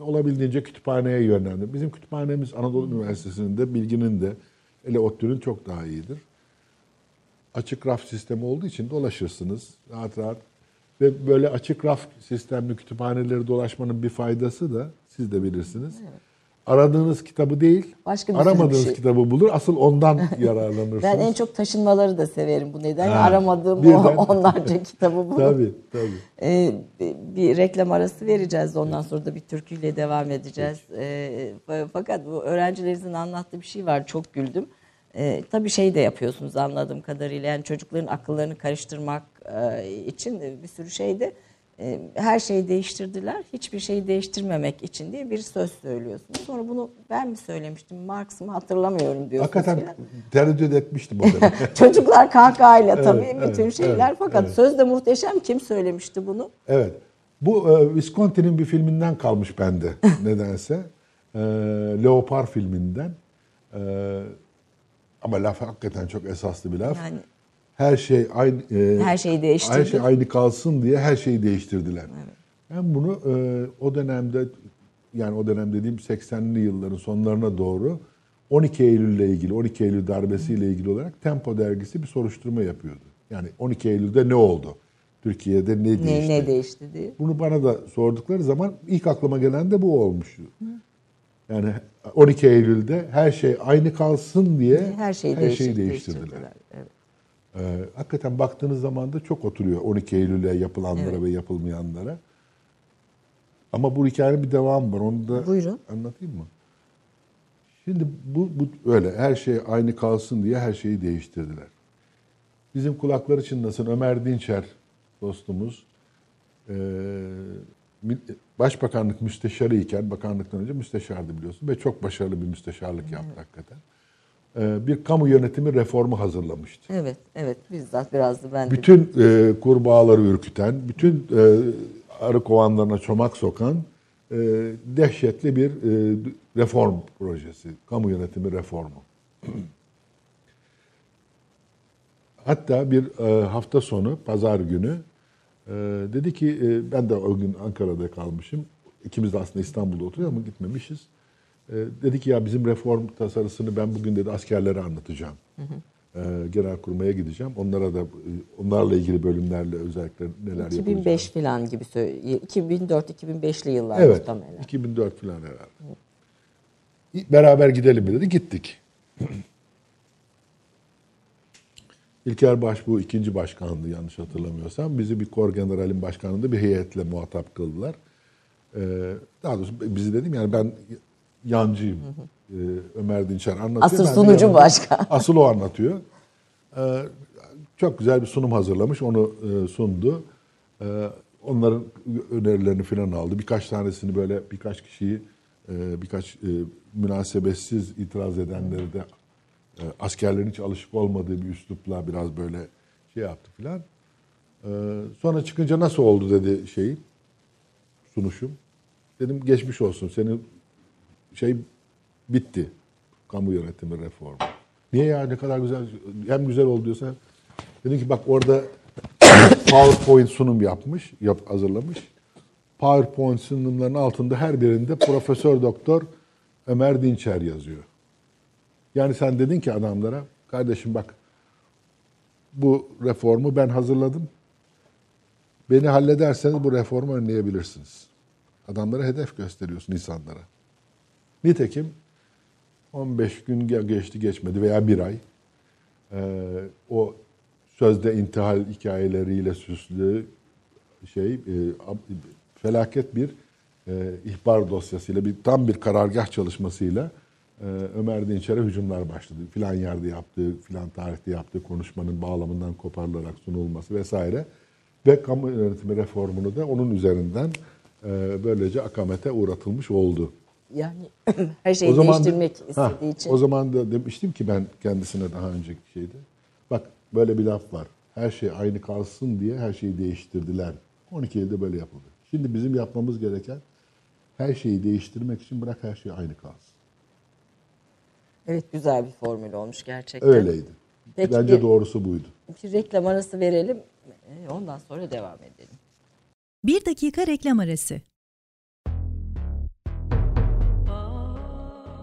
olabildiğince kütüphaneye yönlendir. Bizim kütüphanemiz Anadolu Üniversitesi'nde bilginin de ele ODTÜ'nün çok daha iyidir. Açık raf sistemi olduğu için dolaşırsınız rahat rahat. Ve böyle açık raf sistemli kütüphaneleri dolaşmanın bir faydası da siz de bilirsiniz. Aradığınız kitabı değil,
Başka bir
aramadığınız
bir şey.
kitabı bulur. Asıl ondan yararlanırsınız.
Ben en çok taşınmaları da severim bu nedenle.
Ha,
Aramadığım
birden.
o onlarca kitabı bulup.
Tabii, tabii.
Ee, bir- reklam arası vereceğiz. Ondan sonra da bir türküyle devam edeceğiz. Ee, fa- fakat bu öğrencilerinizin anlattığı bir şey var. Çok güldüm. Ee, tabii şey de yapıyorsunuz anladığım kadarıyla. Yani çocukların akıllarını karıştırmak e, için bir sürü şey de her şeyi değiştirdiler. Hiçbir şeyi değiştirmemek için diye bir söz söylüyorsunuz. Sonra bunu ben mi söylemiştim, Marx mı hatırlamıyorum diyorsunuz.
Hakikaten
filan.
tereddüt etmiştim o dönem.
Çocuklar kahkahayla tabii
Evet,
bütün
evet,
şeyler.
evet,
Fakat
evet.
söz de muhteşem. Kim söylemişti bunu?
evet. Bu e, Visconti'nin bir filminden kalmış bende nedense. E, Leopar filminden. E, ama laf hakikaten çok esaslı bir laf.
Yani-
her şey aynı e,
Her şeyi değiştirdi.
Her şey aynı kalsın diye her şeyi değiştirdiler. Ben bunu e, o dönemde yani o dönem dediğim 80'li yılların sonlarına doğru 12 Eylül ile ilgili, 12 Eylül darbesiyle ilgili olarak Tempo dergisi bir soruşturma yapıyordu. Yani 12 Eylül'de ne oldu? Türkiye'de ne değişti?
Ne, ne değişti diye.
Bunu bana da sordukları zaman ilk aklıma gelen de bu olmuştu. Yani 12 Eylül'de her şey aynı kalsın diye
Her şeyi,
her şeyi
değiştirdiler.
değiştirdiler.
Evet.
Ee, hakikaten baktığınız zaman da çok oturuyor 12 Eylül'e yapılanlara
Evet.
ve yapılmayanlara. Ama bu hikayenin bir devamı var. Onu da
Buyurun.
anlatayım mı? Şimdi bu, bu öyle her şey aynı kalsın diye her şeyi değiştirdiler. Bizim kulakları çınlasın Ömer Dinçer dostumuz e, başbakanlık müsteşarı iken bakanlıktan önce müsteşardı biliyorsun ve çok başarılı bir müsteşarlık yaptı hakikaten. E, bir kamu yönetimi reformu hazırlamıştı.
Evet, evet. Bizzat biraz da ben de
Bütün e, kurbağaları ürküten, bütün e, arı kovanlarına çomak sokan e, dehşetli bir e, reform projesi, kamu yönetimi reformu. Hatta bir e, hafta sonu, pazar günü e, dedi ki, e, ben de o gün Ankara'da kalmışım. İkimiz de aslında İstanbul'da oturuyor ama gitmemişiz. E, dedi ki ya bizim reform tasarısını ben bugün dedi askerlere anlatacağım. E, Genelkurmay'a gideceğim. Onlara da e, onlarla ilgili bölümlerle özellikle neler yapılacak.
2005 falan gibi söyle 2004-2005'li yıllar
Evet.
muhtemelen.
2004 falan herhalde. Beraber gidelim mi dedi. Gittik. İlker Başbuğ ikinci başkandı yanlış hatırlamıyorsam. Bizi bir kor generalin başkanlığında bir heyetle muhatap kıldılar. Ee, daha doğrusu bizi dedim yani ben yancıyım. Ee, Ömer Dinçer anlatıyor.
Asıl
ben
sunucu başka.
Asıl o anlatıyor. Ee, çok güzel bir sunum hazırlamış. Onu e, sundu. Ee, onların önerilerini falan aldı. Birkaç tanesini böyle birkaç kişiyi e, birkaç e, münasebetsiz itiraz edenleri de e, askerlerin hiç alışık olmadığı bir üslupla biraz böyle şey yaptı filan. Ee, sonra çıkınca nasıl oldu dedi şey sunuşum. Dedim geçmiş olsun senin şey bitti. Kamu yönetimi reformu. Niye ya ne kadar güzel hem güzel oldu diyorsan. Dedim ki bak orada PowerPoint sunum yapmış, yap, hazırlamış. PowerPoint sunumlarının altında her birinde Profesör Doktor Ömer Dinçer yazıyor. Yani sen dedin ki adamlara, kardeşim bak bu reformu ben hazırladım. Beni hallederseniz bu reformu önleyebilirsiniz. Adamlara hedef gösteriyorsun insanlara. Nitekim 15 gün ge- geçti geçmedi veya bir ay. Ee, o sözde intihal hikayeleriyle süslü şey e, felaket bir e, ihbar dosyasıyla bir tam bir karargah çalışmasıyla e, Ömer Dinçer'e hücumlar başladı. Filan yerde yaptığı, filan tarihte yaptığı konuşmanın bağlamından koparılarak sunulması vesaire. Ve kamu yönetimi reformunu da onun üzerinden e, böylece akamete uğratılmış oldu.
Yani her şeyi
da-
değiştirmek
Ha,
istediği için.
O zaman da demiştim ki ben kendisine daha önceki şeyde. Bak böyle bir laf var. Her şey aynı kalsın diye her şeyi değiştirdiler. 12 Eylül'de böyle yapıldı. Şimdi bizim yapmamız gereken her şeyi değiştirmek için bırak her şey aynı kalsın.
Evet güzel bir formül olmuş gerçekten.
Öyleydi.
Peki
Bence
bir-
doğrusu buydu.
Bir reklam arası verelim. e, Ondan sonra devam edelim.
Bir dakika reklam arası.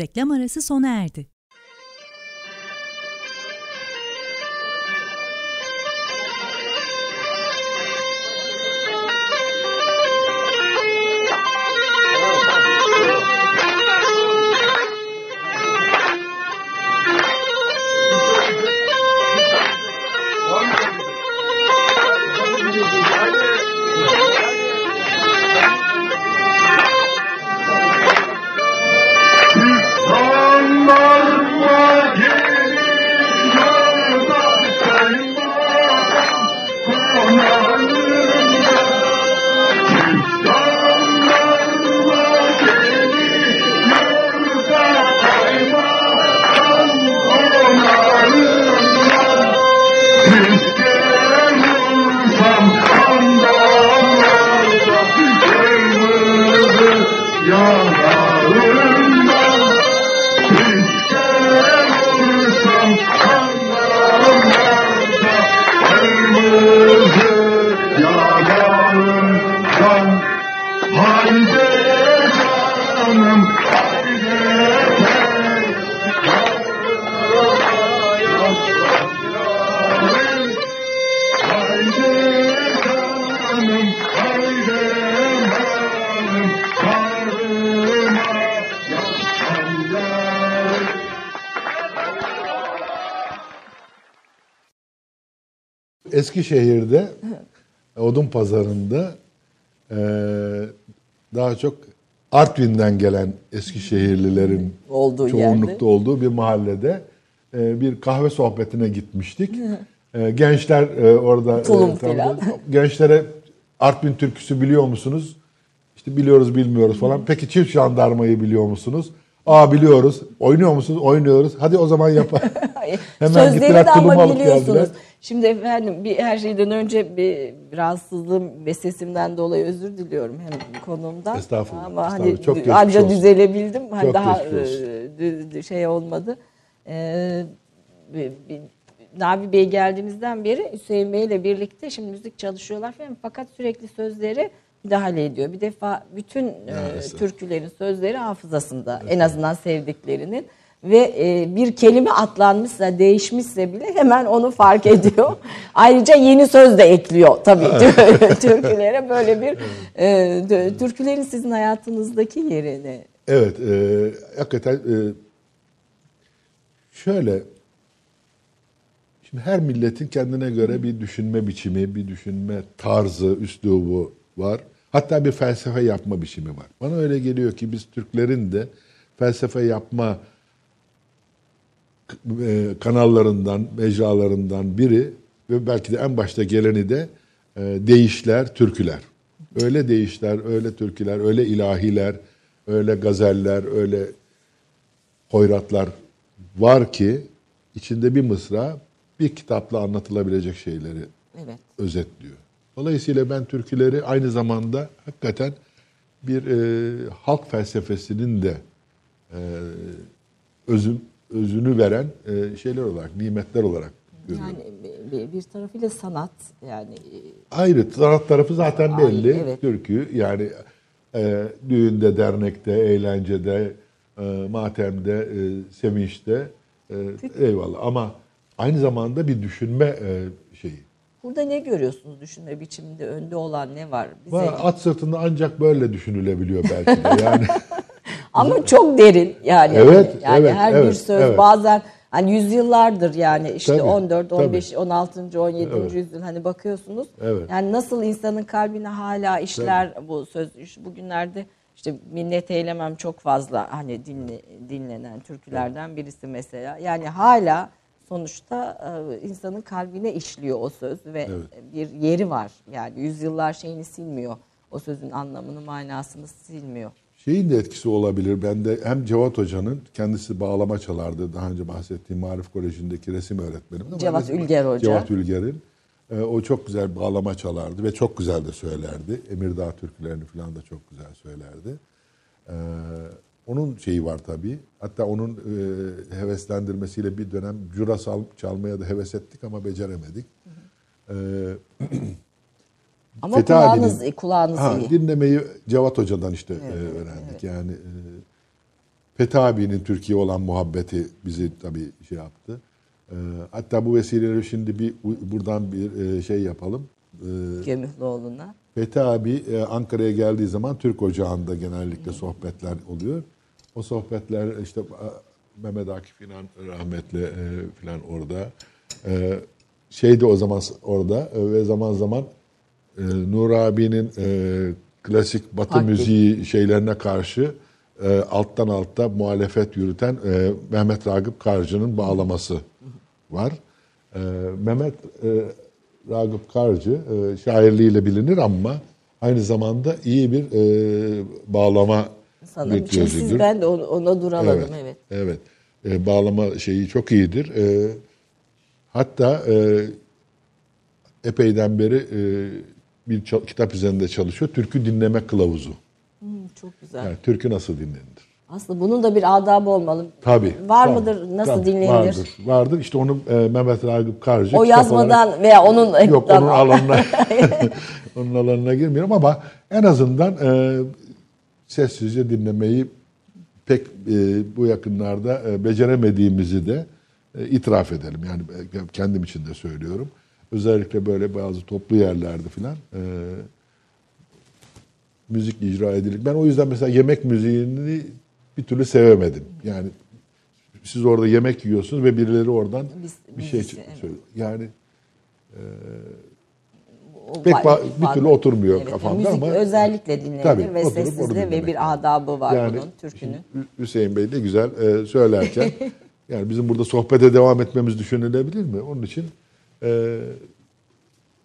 Reklam arası sona erdi.
Eskişehir'de odun pazarında e, daha çok Artvin'den gelen Eskişehirlilerin
Olduğu
çoğunlukta
yerde.
olduğu bir mahallede e, bir kahve sohbetine gitmiştik. E, gençler e, orada
Tulum
e, tam- gençlere Artvin türküsü biliyor musunuz? İşte biliyoruz bilmiyoruz falan. Peki çift jandarmayı biliyor musunuz? Aa biliyoruz. Oynuyor musunuz? Oynuyoruz. Hadi o zaman yapalım. Hemen
Sözleri
gittiler,
de ama biliyorsunuz.
geldiler.
Şimdi efendim bir her şeyden önce bir rahatsızlığım ve sesimden dolayı özür diliyorum hem konumdan.
Estağfurullah,
Ama hani
estağfurullah. Çok geçmiş
anca
olsun.
düzelebildim. Hani
Çok
daha e, şey olmadı. Ee, bir- bir- Nabi Bey geldiğimizden beri Hüseyin Bey ile birlikte şimdi müzik çalışıyorlar falan fakat sürekli sözleri müdahale ediyor. Bir defa bütün e, türkülerin sözleri hafızasında en azından sevdiklerinin ve e, bir kelime atlanmışsa değişmişse bile hemen onu fark ediyor. Ayrıca yeni söz de ekliyor tabii türkülere böyle bir e, türkülerin sizin hayatınızdaki yerini.
Evet, e, hakikaten e, şöyle, şimdi her milletin kendine göre bir düşünme biçimi, bir düşünme tarzı, üslubu var. Hatta bir felsefe yapma biçimi var. Bana öyle geliyor ki biz Türklerin de felsefe yapma kanallarından, mecralarından biri ve belki de en başta geleni de e, deyişler, türküler. Öyle deyişler, öyle türküler, öyle ilahiler, öyle gazeller, öyle hoyratlar var ki içinde bir mısra bir kitapla anlatılabilecek şeyleri
Evet.
özetliyor. Dolayısıyla ben türküleri aynı zamanda hakikaten bir e, halk felsefesinin de e, özün, özünü veren e, şeyler olarak, nimetler olarak görüyorum.
Yani bir, tarafıyla sanat yani e,
Ayrı sanat tarafı zaten
Ayrı,
belli.
evet.
Türkü yani e, düğünde, dernekte, eğlencede, e, matemde, e, sevinçte e, eyvallah. Ama aynı zamanda bir düşünme e, şeyi.
burada ne görüyorsunuz düşünme biçiminde önde olan ne var? Bize
At sırtında ancak böyle düşünülebiliyor belki de. Yani
Ama çok derin yani.
Evet,
yani
evet,
her bir
evet,
söz
evet.
bazen hani yüzyıllardır yani işte
Tabii,
14, 15,
tabii.
16. 17.
Evet.
yüzyıl hani bakıyorsunuz.
Evet.
Yani nasıl insanın kalbine hala işler bu söz bugünlerde işte minnet eylemem çok fazla hani dinle, dinlenen türkülerden birisi mesela. Yani hala sonuçta e, insanın kalbine işliyor o söz ve bir yeri var. Yani yüzyıllar şeyini silmiyor. O sözün anlamını, manasını silmiyor.
Şeyin de etkisi olabilir. Ben de hem Cevat Hoca'nın kendisi bağlama çalardı. Daha önce bahsettiğim Marif Koleji'ndeki resim öğretmenim. Ama
Cevat
resim-
Ülger Hoca.
Cevat Ülger'in. E, o çok güzel bağlama çalardı ve çok güzel de söylerdi. Emirdağ türkülerini falan da çok güzel söylerdi. E, onun şeyi var tabii. Hatta onun e, heveslendirmesiyle bir dönem cura çalmaya da heves ettik ama beceremedik. E,
Ama
Fethi
kulağınız,
abinin-
kulağınız
Ha,
iyi.
dinlemeyi Cevat Hoca'dan işte e, öğrendik. Yani e, Fethi abinin Türkiye olan muhabbeti bizi tabii şey yaptı. E, hatta bu vesileyle şimdi bir buradan bir e, şey yapalım. E,
Gömühlüoğlu'na.
Fethi abi e, Ankara'ya geldiği zaman Türk Ocağı'nda genellikle sohbetler oluyor. O sohbetler işte Mehmet Akif İnan rahmetli e, filan orada. E, şeydi o zaman orada e, ve zaman zaman e, Nur abinin e, klasik Batı
Taklit.
müziği şeylerine karşı e, alttan altta muhalefet yürüten e, Mehmet Ragıp Karcı'nın bağlaması var. E, Mehmet e, Ragıp Karcı e, şairliğiyle bilinir ama aynı zamanda iyi bir e, bağlama virtüözüdür.
ben de ona, ona duraladım evet.
Evet. Evet. E, bağlama şeyi çok iyidir. E, hatta e, epeyden beri e, bir kitap üzerinde çalışıyor. Türkü dinleme kılavuzu.
Hmm, çok güzel.
Yani türkü nasıl dinlenir?
Aslında bunun da bir adabı olmalı.
Tabii.
Var
Tabii,
mıdır? Nasıl
tabii,
dinlenilir?
Vardır. Vardır. İşte onu e, Mehmet Ragıp Karcı
O yazmadan
olarak-
veya onun
Yok onun alanına onun alanına girmiyorum ama en azından e, sessizce dinlemeyi pek e, bu yakınlarda e, beceremediğimizi de e, itiraf edelim. Yani e, kendim için de söylüyorum. Özellikle böyle bazı toplu yerlerde filan e, müzik icra edilir. Ben o yüzden mesela yemek müziğini bir türlü sevemedim. Yani siz orada yemek yiyorsunuz ve birileri oradan
Biz-
bir şey
evet.
söylüyor. Yani
O
pek
var-
bir türlü oturmuyor
Evet,
kafamda
müzik
ama
özellikle dinlenir
Tabii,
ve sessizde ve bir adabı var
yani
bunun türkünün.
Hüseyin Bey de güzel e, söylerken yani bizim burada sohbete devam etmemiz düşünülebilir mi? Onun için e,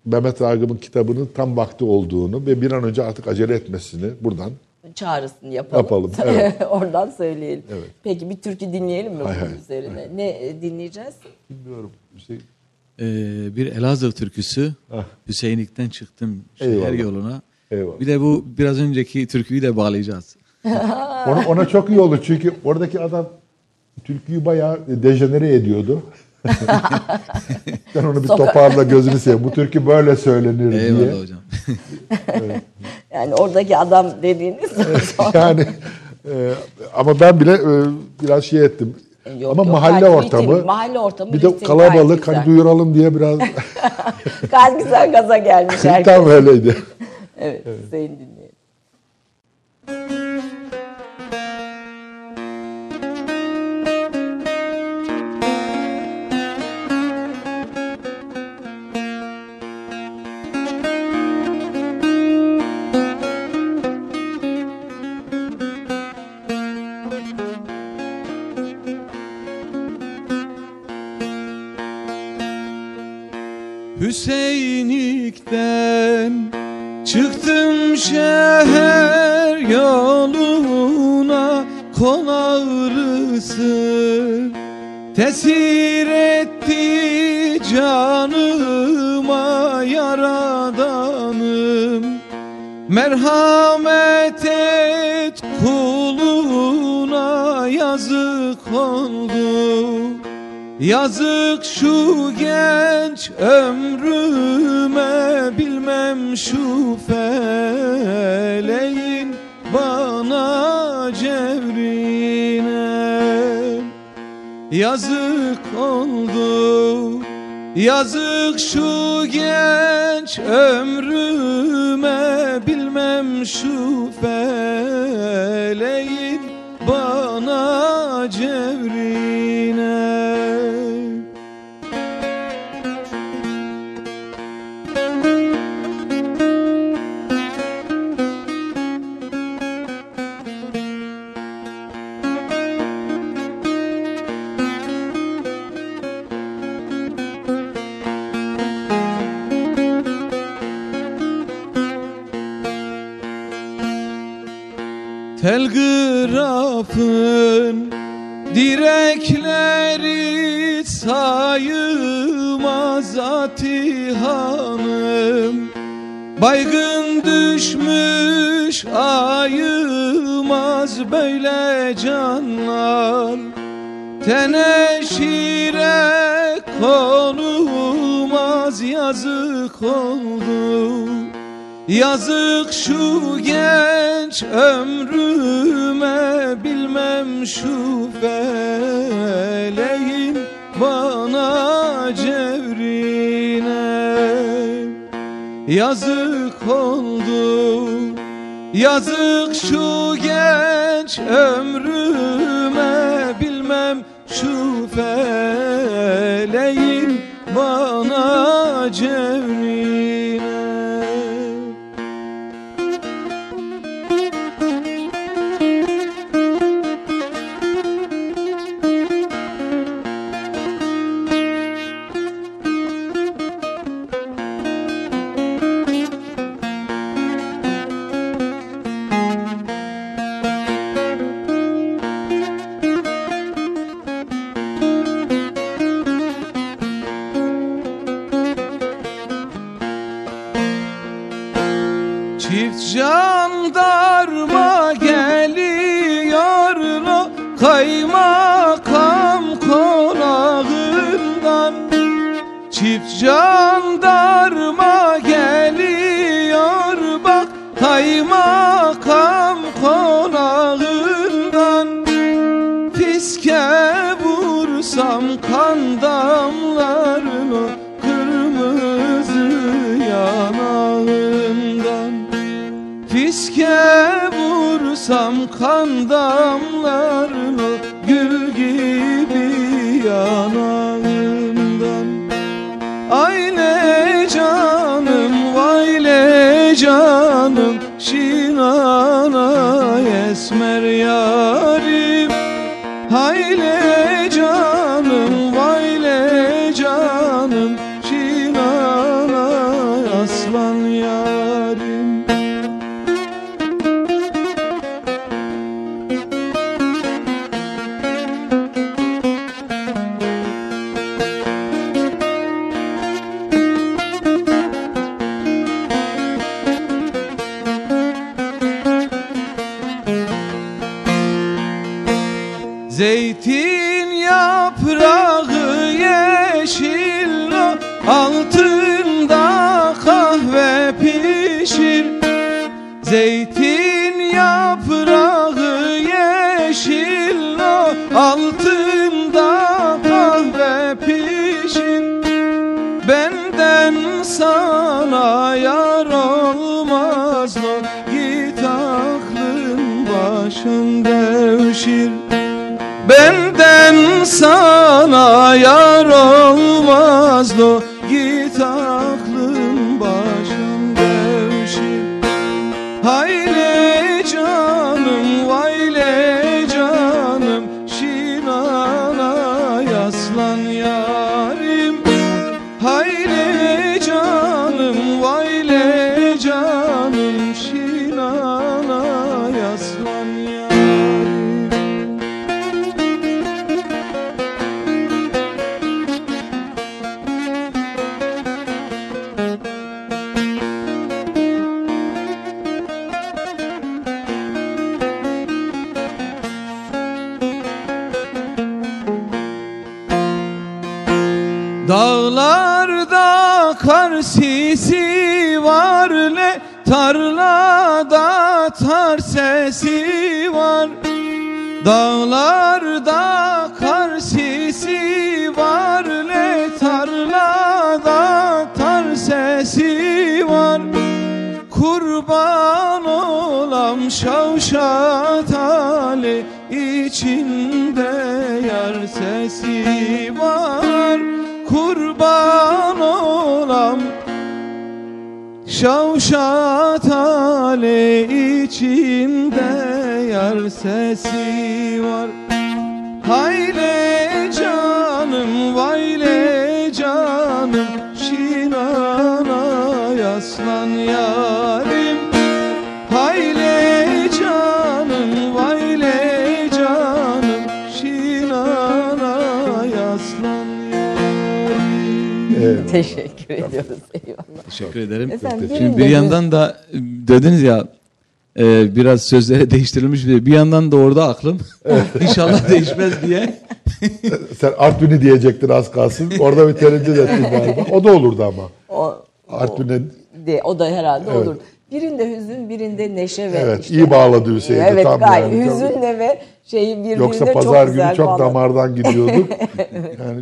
Mehmet Ragıp'ın kitabının tam vakti olduğunu ve bir an önce artık acele etmesini buradan
Çağrısını yapalım.
Yapalım, evet.
Oradan söyleyelim.
Evet.
Peki bir türkü dinleyelim mi
Hay
bunun
hay.
üzerine? Ne e, dinleyeceğiz?
bilmiyorum Hüseyin
Ee, bir Elazığ türküsü.
Ah.
Hüseyinlik'ten çıktım şehir yoluna.
Eyvallah.
Bir de bu biraz önceki türküyü de bağlayacağız.
Ona, ona çok iyi oldu çünkü oradaki adam türküyü bayağı dejenere ediyordu. Sen onu bir
Soka-
toparla gözünü seveyim. Bu türkü böyle söylenir diye.
Eyvallah hocam.
Yani oradaki adam dediğiniz
yani e, ama ben bile e, biraz şey ettim.
Yok,
ama
yok,
mahalle ortamı,
ritim, mahalle ortamı
bir de kalabalık hani duyuralım diye biraz
Gayet güzel gaza gelmiş herkes.
tam öyleydi.
Evet, Hüseyin dinleyelim.
Tesir etti canıma yaradanım. Merhamet et kuluna yazık oldu. Yazık şu genç ömrüme bilmem şu feleğin Yazık oldu. Yazık şu genç ömrüme. Bilmem şu feleğin bana cevrine Telgrafın direkleri sayılmaz atihanım. Baygın düşmüş ayılmaz böyle canlar. Teneşire konulmaz yazık oldu Yazık şu genç ömrüme bilmem şu feleğin bana cevrine. Yazık oldu Yazık şu genç ömrüme bilmem şu feleğin bana cevrine Çift Dağlarda kar sisi var le Tarlada tar sesi var. Dağlarda kar sisi var le Tarlada tar sesi var. Kurban olam şavşat ale içinde yar sesi var Kurban olam. Şavşat ale içinde yar sesi var. Hayle canım vayle canım Şinana yaslan yarim. Hayle
Teşekkür ediyoruz. Eyvallah.
Teşekkür ederim.
Efendim,
Şimdi bir yandan da e, dediniz ya e, biraz sözlere değiştirilmiş bir bir yandan da orada aklım inşallah değişmez diye.
Sen Artvin'i diyecektin az kalsın. Orada bir tereddüt ettin galiba. O da olurdu ama.
O,
Artvin'e
de, o da herhalde
Evet.
olur. Birinde hüzün, birinde neşe ve
Evet,
işte-
iyi bağladı Hüseyin de,
Evet,
tam
gayet
yani.
hüzünle ve şeyi birbirine
yoksa
çok
pazar
güzel
günü çok
bağladı.
damardan gidiyorduk. yani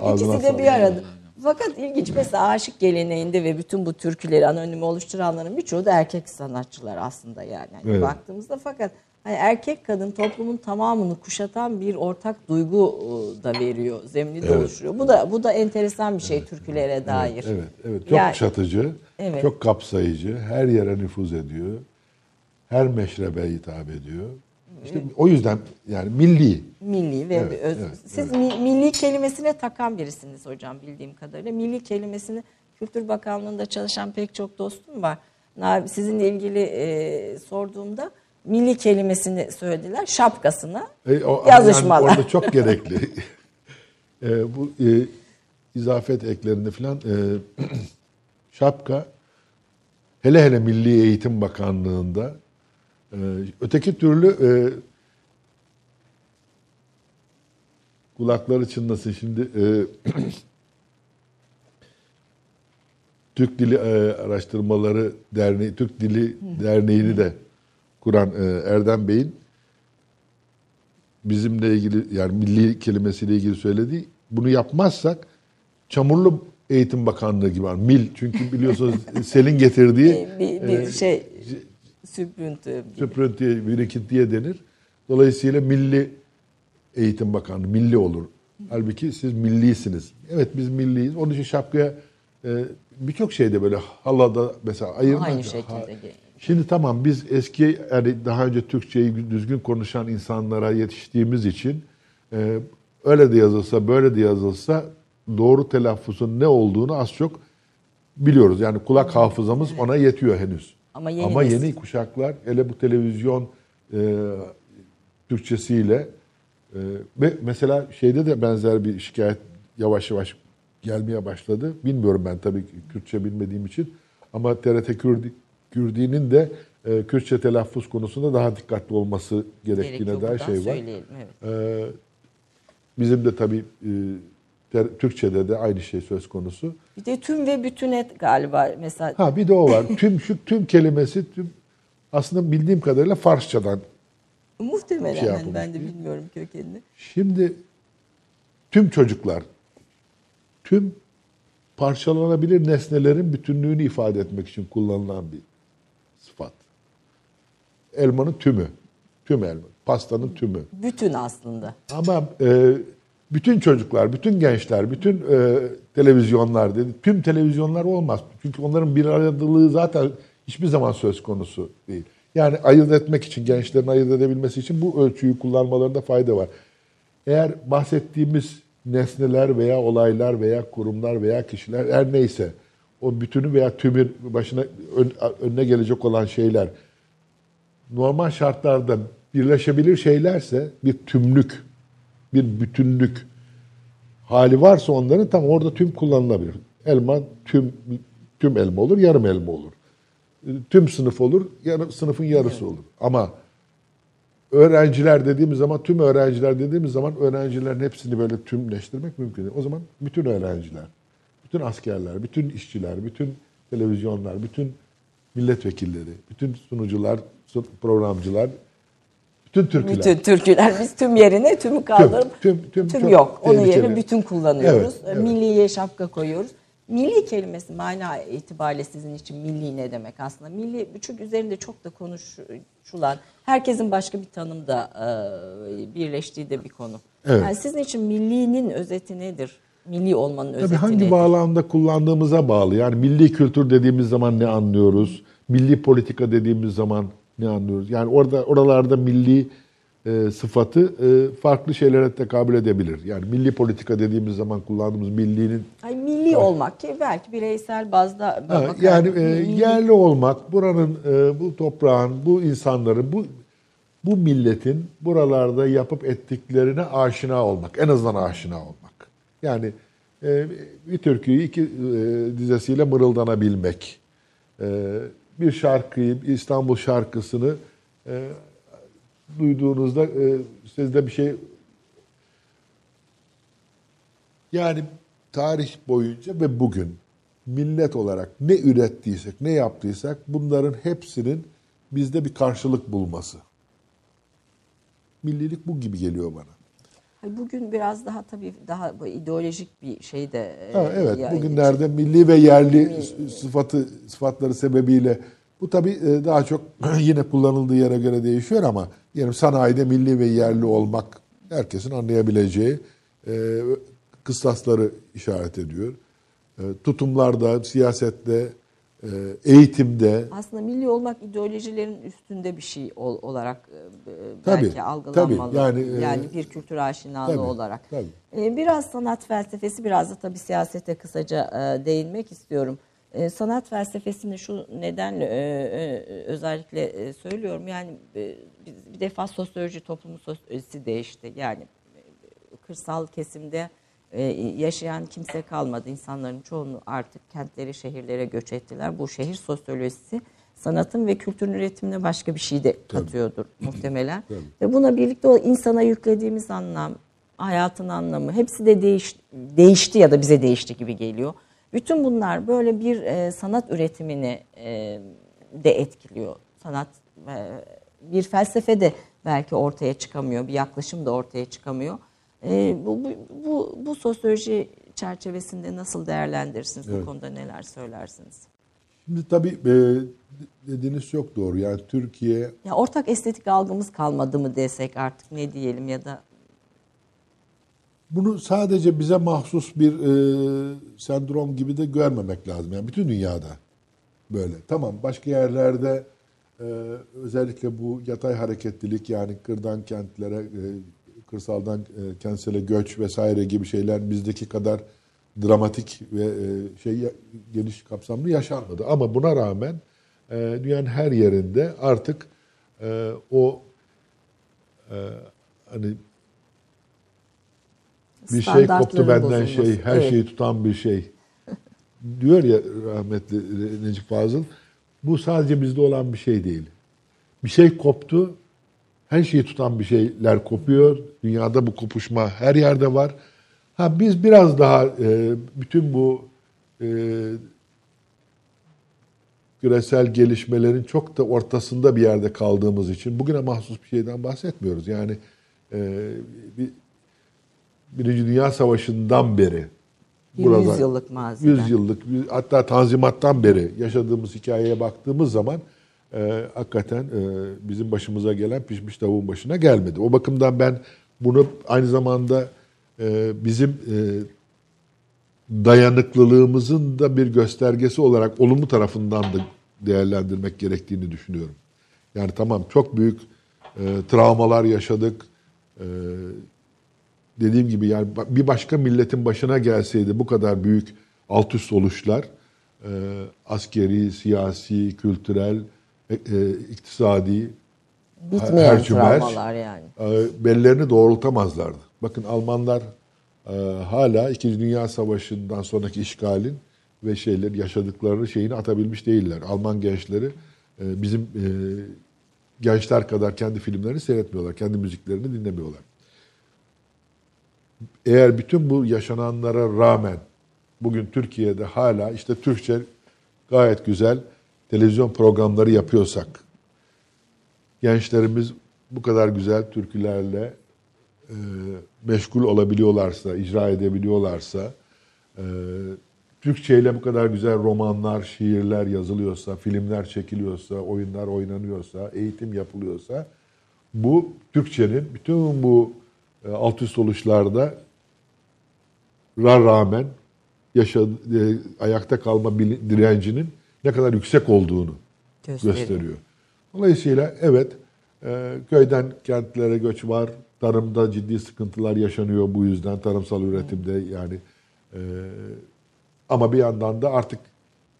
ağzına
İkisi de bir arada. Fakat ilginç mesela aşık geleneğinde ve bütün bu türküleri anonim oluşturanların birçoğu da erkek sanatçılar aslında yani. Hani
Evet.
Baktığımızda fakat hani erkek kadın toplumun tamamını kuşatan bir ortak duygu e, da veriyor, zemini de oluşturuyor. Bu da bu da enteresan bir şey türkülere dair.
Evet, evet. Çok
Yani-
kuşatıcı,
Evet.
çok kapsayıcı, her yere nüfuz ediyor. Her meşrebe hitap ediyor. İşte o yüzden yani milli.
Milli ve
Evet,
öz-
evet,
siz mi- milli kelimesine takan birisiniz hocam bildiğim kadarıyla. Milli kelimesini Kültür Bakanlığı'nda çalışan pek çok dostum var. Sizinle ilgili e, sorduğumda milli kelimesini söylediler. Şapkasına
E, o-
yazışmalar.
yani orada çok gerekli. E, bu e, izafet eklerinde falan e, şapka hele hele Milli Eğitim Bakanlığı'nda e, öteki türlü e, kulakları çınlasın şimdi e, Türk Dili e, Araştırmaları Derneği, Türk Dili Derneği'ni de kuran e, Erdem Bey'in bizimle ilgili yani milli kelimesiyle ilgili söylediği bunu yapmazsak çamurlu eğitim bakanlığı gibi var. Mil çünkü biliyorsunuz selin getirdiği
bir, bir
e,
şey süprüntü.
süprüntiye, birikintiye denir. Dolayısıyla milli eğitim bakanlığı milli olur. Halbuki siz millisiniz. Evet biz milliyiz. Onun için şapkaya e, birçok şeyde böyle halada mesela ayırmak.
Aynı şekilde
Ha-. Şimdi tamam biz eski yani daha önce Türkçeyi düzgün konuşan insanlara yetiştiğimiz için e, öyle de yazılsa böyle de yazılsa doğru telaffuzun ne olduğunu az çok biliyoruz. Yani kulak hafızamız ona yetiyor henüz.
Ama yeni
Ama yeni kuşaklar hele bu televizyon e, Türkçesiyle e, ve mesela şeyde de benzer bir şikayet yavaş yavaş gelmeye başladı. Bilmiyorum ben tabii ki Kürtçe bilmediğim için ama TRT Kürdi, Kürdi'nin de e, Kürtçe telaffuz konusunda daha dikkatli olması gerektiğine
Gerekiyor
dair şey var.
evet.
E, bizim de tabii e, Türkçe'de de aynı şey söz konusu.
Bir de tüm ve bütün et galiba mesela.
Ha bir de o var. tüm şu tüm kelimesi tüm aslında bildiğim kadarıyla Farsçadan.
Muhtemelen
şey yapılmış
ben de bilmiyorum kökenini.
Şimdi tüm çocuklar tüm parçalanabilir nesnelerin bütünlüğünü ifade etmek için kullanılan bir sıfat. Elmanın tümü. Tüm elma. Pastanın tümü.
Bütün aslında.
Ama e, bütün çocuklar, bütün gençler, bütün e, televizyonlar dedi. Tüm televizyonlar olmaz. Çünkü onların bir aradılığı zaten hiçbir zaman söz konusu değil. Yani ayırt etmek için, gençlerin ayırt edebilmesi için bu ölçüyü kullanmalarında fayda var. Eğer bahsettiğimiz nesneler veya olaylar veya kurumlar veya kişiler her neyse o bütünü veya tümün başına ön- önüne gelecek olan şeyler normal şartlarda birleşebilir şeylerse bir tümlük, bir bütünlük hali varsa onların tam orada tüm kullanılabilir. Elma tüm tüm elma olur, yarım elma olur. Tüm sınıf olur, yarı, sınıfın yarısı olur. Ama öğrenciler dediğimiz zaman tüm öğrenciler dediğimiz zaman öğrencilerin hepsini böyle tümleştirmek mümkün değil. O zaman bütün öğrenciler, bütün askerler, bütün işçiler, bütün televizyonlar, bütün milletvekilleri, bütün sunucular, sun- programcılar, bütün türküler.
Bütün türküler biz tüm yerine tümü kaldırıp
Tüm-
tüm,
tüm-
tüm, yok. Onun yerine bütün kullanıyoruz.
Evet, evet.
Milliye şapka koyuyoruz. Milli kelimesi mana itibariyle sizin için milli ne demek aslında? Milli çünkü üzerinde çok da konuşulan, herkesin başka bir tanımda e, birleştiği de bir konu.
Evet.
Yani sizin için millinin özeti nedir? Milli olmanın özeti
Tabii hangi
nedir?
bağlamda kullandığımıza bağlı. Yani milli kültür dediğimiz zaman ne anlıyoruz? Milli politika dediğimiz zaman ne anlıyoruz? Yani orada oralarda milli e, sıfatı e, farklı şeylere tekabül edebilir. Yani milli politika dediğimiz zaman kullandığımız millinin
Ay, milli olmak ki belki bireysel bazda
Ha, yani e, yerli olmak, buranın, e, bu toprağın, bu insanların, bu bu milletin buralarda yapıp ettiklerine aşina olmak, en azından aşina olmak. Yani e, bir türküyü iki e, dizesiyle mırıldanabilmek, e, bir şarkıyı, bir İstanbul şarkısını e, duyduğunuzda e, sizde bir şey yani tarih boyunca ve bugün millet olarak ne ürettiysek, ne yaptıysak bunların hepsinin bizde bir karşılık bulması. Millilik bu gibi geliyor bana.
Ay, Bugün biraz daha tabii daha ideolojik bir şey de. e,
Ha, evet,
yani
bugünlerde milli ve yerli sıfatı sıfatları sebebiyle bu tabii e, daha çok yine kullanıldığı yere göre değişiyor ama diyelim sanayide milli ve yerli olmak herkesin anlayabileceği e, kıstasları işaret ediyor. Tutumlarda, siyasette, eğitimde,
Aslında milli olmak ideolojilerin üstünde bir şey ol- olarak e, e,
Tabii,
belki algılanmalı.
tabii. Yani,
Yani,
e,
bir kültür aşinalığı
tabii,
olarak.
tabii.
Biraz sanat felsefesi, biraz da tabii siyasete kısaca değinmek istiyorum. Sanat felsefesini şu nedenle özellikle söylüyorum. Yani bir defa sosyoloji, toplumun sosyolojisi değişti. Yani kırsal kesimde e, yaşayan kimse kalmadı. İnsanların çoğunu artık kentleri, şehirlere göç ettiler. Bu şehir sosyolojisi sanatın ve kültürün üretimine başka bir şey de katıyordur muhtemelen. Ve buna birlikte o insana yüklediğimiz anlam, hayatın anlamı hepsi de değiş, değişti ya da bize değişti gibi geliyor. Bütün bunlar böyle bir e, sanat üretimini e, de etkiliyor. Sanat e, bir felsefe de belki ortaya çıkamıyor, bir yaklaşım da ortaya çıkamıyor. E, bu, bu, bu, bu sosyoloji çerçevesinde nasıl değerlendirirsiniz? Bu
Evet.
konuda neler söylersiniz?
Şimdi tabii e, dediğiniz çok doğru. Yani Türkiye
Ya ortak estetik algımız kalmadı mı desek artık ne diyelim ya da
bunu sadece bize mahsus bir e, sendrom gibi de görmemek lazım. Yani bütün dünyada böyle. Tamam başka yerlerde e, özellikle bu yatay hareketlilik yani kırdan kentlere, e, kırsaldan e, kentsele göç vesaire gibi şeyler bizdeki kadar dramatik ve e, şey geniş kapsamlı yaşanmadı. Ama buna rağmen e, dünyanın her yerinde artık e, o e, hani bir şey koptu benden
bozulması.
şey, her
Evet.
şeyi tutan bir şey. Diyor ya rahmetli Necip Fazıl, bu sadece bizde olan bir şey değil. Bir şey koptu, her şeyi tutan bir şeyler kopuyor. Dünyada bu kopuşma her yerde var. Ha biz biraz daha e, bütün bu e, küresel gelişmelerin çok da ortasında bir yerde kaldığımız için bugüne mahsus bir şeyden bahsetmiyoruz. Yani e, bir, Birinci Dünya Savaşı'ndan beri
Bir
burada-
yüzyıllık maziden.
100 yıllık hatta Tanzimat'tan beri yaşadığımız hikayeye baktığımız zaman e, hakikaten e, bizim başımıza gelen pişmiş tavuğun başına gelmedi. O bakımdan ben bunu aynı zamanda e, bizim e, dayanıklılığımızın da bir göstergesi olarak olumlu tarafından da değerlendirmek gerektiğini düşünüyorum. Yani tamam çok büyük e, travmalar yaşadık. E, dediğim gibi yani bir başka milletin başına gelseydi bu kadar büyük alt üst oluşlar e, askeri, siyasi, kültürel, e, e, iktisadi
Bitmeyen
hercümer,
travmalar yani.
e, bellerini doğrultamazlardı. Bakın Almanlar e, hala İkinci Dünya Savaşı'ndan sonraki işgalin ve şeyler yaşadıkları şeyini atabilmiş değiller. Alman gençleri e, bizim e, gençler kadar kendi filmlerini seyretmiyorlar. Kendi müziklerini dinlemiyorlar. Eğer bütün bu yaşananlara rağmen bugün Türkiye'de hala işte Türkçe gayet güzel televizyon programları yapıyorsak, gençlerimiz bu kadar güzel türkülerle e, meşgul olabiliyorlarsa, icra edebiliyorlarsa, e, Türkçe ile bu kadar güzel romanlar, şiirler yazılıyorsa, filmler çekiliyorsa, oyunlar oynanıyorsa, eğitim yapılıyorsa, bu Türkçenin bütün bu e, alt üst oluşlarda ra rağmen yaşadı, e, ayakta kalma direncinin ne kadar yüksek olduğunu
Gösteriyor.
gösteriyor. Dolayısıyla evet e, köyden kentlere göç var. Tarımda ciddi sıkıntılar yaşanıyor bu yüzden tarımsal üretimde yani e, ama bir yandan da artık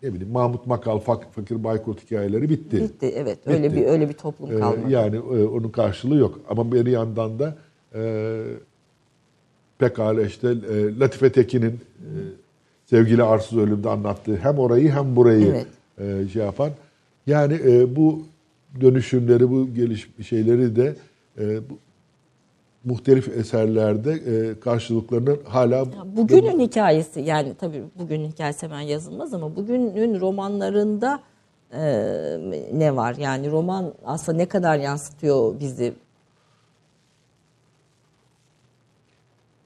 ne bileyim Mahmut Makal, Fak- Fakir Baykurt hikayeleri bitti.
Bitti evet. Öyle
Bitti.
bir öyle bir toplum
Ee,
kalmadı.
yani e, onun karşılığı yok. Ama bir yandan da e, pekala işte e, Latife Tekin'in e, sevgili arsız ölümde anlattığı hem orayı hem burayı
Evet.
E, şey yapan. Yani e, bu dönüşümleri, bu geliş şeyleri de e, bu, muhtelif eserlerde e, karşılıklarını hala
Bugünün hikayesi yani tabii bugünün hikayesi hemen yazılmaz ama bugünün romanlarında e, ne var? Yani roman aslında ne kadar yansıtıyor bizi?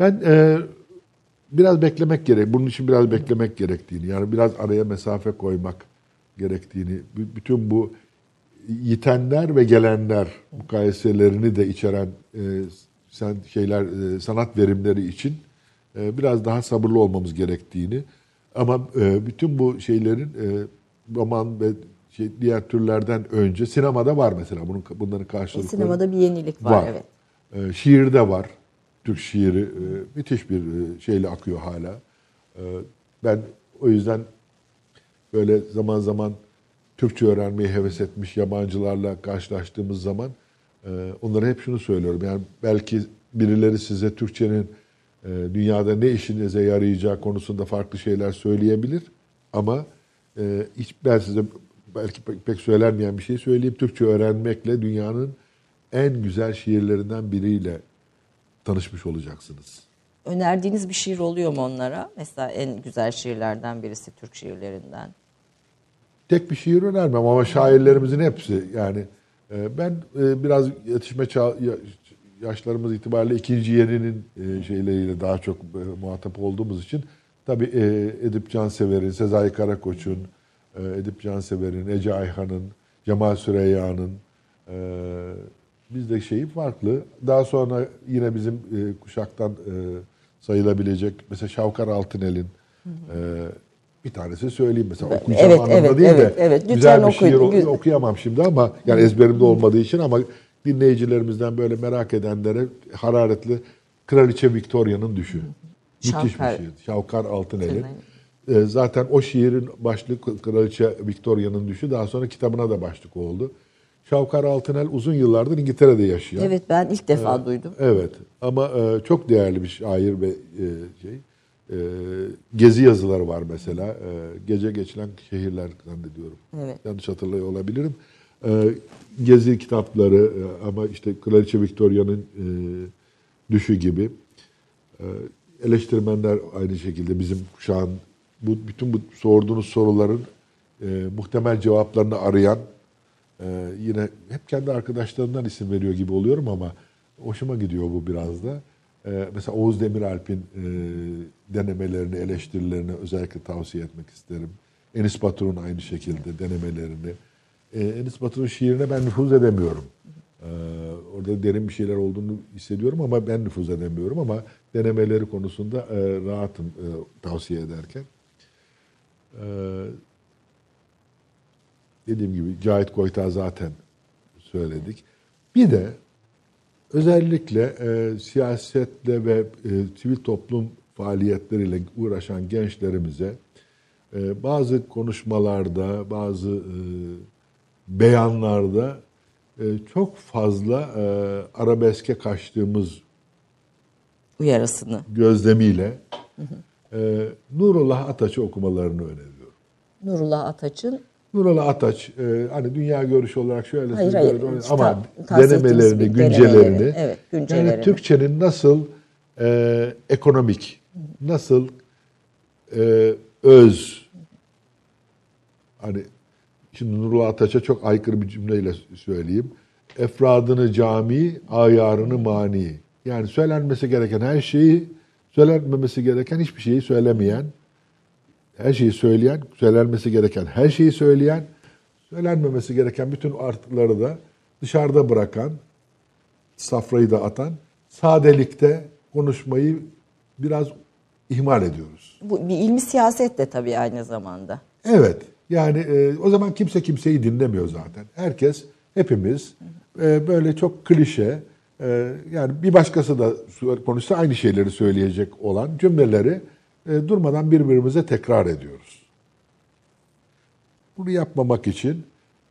Ben e, biraz beklemek gerek. Bunun için biraz beklemek gerektiğini, yani biraz araya mesafe koymak gerektiğini, bütün bu yitenler ve gelenler mukayeselerini de içeren e, sen şeyler e, sanat verimleri için e, biraz daha sabırlı olmamız gerektiğini ama e, bütün bu şeylerin e, roman ve şey, diğer türlerden önce sinemada var mesela bunun bunların karşılıkları.
Sinemada bir yenilik var, evet.
Ee, şiirde var. Türk şiiri e, müthiş bir e, şeyle akıyor hala. Ee, ben o yüzden böyle zaman zaman Türkçe öğrenmeyi heves etmiş yabancılarla karşılaştığımız zaman e, onlara hep şunu söylüyorum. Yani belki birileri size Türkçenin e, dünyada ne işinize yarayacağı konusunda farklı şeyler söyleyebilir. Ama e, hiç ben size belki pek, pek söylenmeyen bir şey söyleyeyim. Türkçe öğrenmekle dünyanın en güzel şiirlerinden biriyle tanışmış olacaksınız.
Önerdiğiniz bir şiir oluyor mu onlara? Mesela en güzel şiirlerden birisi Türk şiirlerinden.
Tek bir şiir önermem ama şairlerimizin hepsi yani e, ben e, biraz yetişme çağ, ya- yaşlarımız itibariyle ikinci yerinin e, şeyleriyle daha çok e, muhatap olduğumuz için tabii e, Edip Cansever'in, Sezai Karakoç'un, e, Edip Cansever'in, Ece Ayhan'ın, Cemal Süreyya'nın e, bizde şeyi farklı. Daha sonra yine bizim e, kuşaktan e, sayılabilecek mesela Şavkar Altınel'in e, bir tanesi söyleyeyim mesela okuyacağım
Evet,
anlamda
evet,
değil
evet,
de
evet. Lütfen
güzel bir şiir
okuyun.
oku- okuyamam şimdi ama yani ezberimde olmadığı için ama dinleyicilerimizden böyle merak edenlere hararetli Kraliçe Victoria'nın düşü. Müthiş bir şiir. Şavkar Altıneli. Ee, zaten o şiirin başlığı Kraliçe Victoria'nın düşü daha sonra kitabına da başlık oldu. Şavkar Altınel uzun yıllardır İngiltere'de yaşıyor.
Evet ben ilk defa duydum.
Evet ama e, çok değerli bir şair ve e, şey. E, gezi yazıları var mesela. E, gece geçilen şehirler zannediyorum.
Evet.
Yanlış hatırlıyor olabilirim. E, gezi kitapları e, ama işte Kraliçe Victoria'nın e, düşü gibi. E, eleştirmenler aynı şekilde bizim kuşağın bu bütün bu sorduğunuz soruların e, muhtemel cevaplarını arayan ee, yine hep kendi arkadaşlarından isim veriyor gibi oluyorum ama hoşuma gidiyor bu biraz da. Ee, mesela Oğuz Demiralp'in e, denemelerini, eleştirilerini özellikle tavsiye etmek isterim. Enis Batur'un aynı şekilde denemelerini. Ee, Enis Batur'un şiirine ben nüfuz edemiyorum. Ee, orada derin bir şeyler olduğunu hissediyorum ama ben nüfuz edemiyorum ama denemeleri konusunda e, rahatım e, tavsiye ederken. Ee, dediğim gibi Cahit Koyta zaten söyledik. Bir de özellikle e, siyasetle ve e, sivil toplum faaliyetleriyle uğraşan gençlerimize e, bazı konuşmalarda, bazı e, beyanlarda e, çok fazla arabeske kaçtığımız
Uyarısını.
gözlemiyle Nurullah Ataç'ı okumalarını öneriyorum.
Nurullah Ataç'ın
Nurullah Ataç e, hani dünya görüşü olarak şöyle
Hayır,
böyle
hayır.
böyle
İşte
ama denemelerini, güncelerini
evet, güncelerini.
yani Türkçenin nasıl e, ekonomik, nasıl e, öz hani şimdi Nurullah Ataç'a çok aykırı bir cümleyle söyleyeyim. Efradını cami, ayarını mani. Yani söylenmesi gereken her şeyi, söylenmemesi gereken hiçbir şeyi söylemeyen, her şeyi söyleyen, söylenmesi gereken her şeyi söyleyen, söylenmemesi gereken bütün artıkları da dışarıda bırakan, safrayı da atan, sadelikte konuşmayı biraz ihmal ediyoruz.
Bu bir ilmi siyaset de tabii aynı zamanda.
Evet. Yani e, o zaman kimse kimseyi dinlemiyor zaten. Herkes, hepimiz e, böyle çok klişe, e, yani bir başkası da konuşsa aynı şeyleri söyleyecek olan cümleleri e, durmadan birbirimize tekrar ediyoruz. Bunu yapmamak için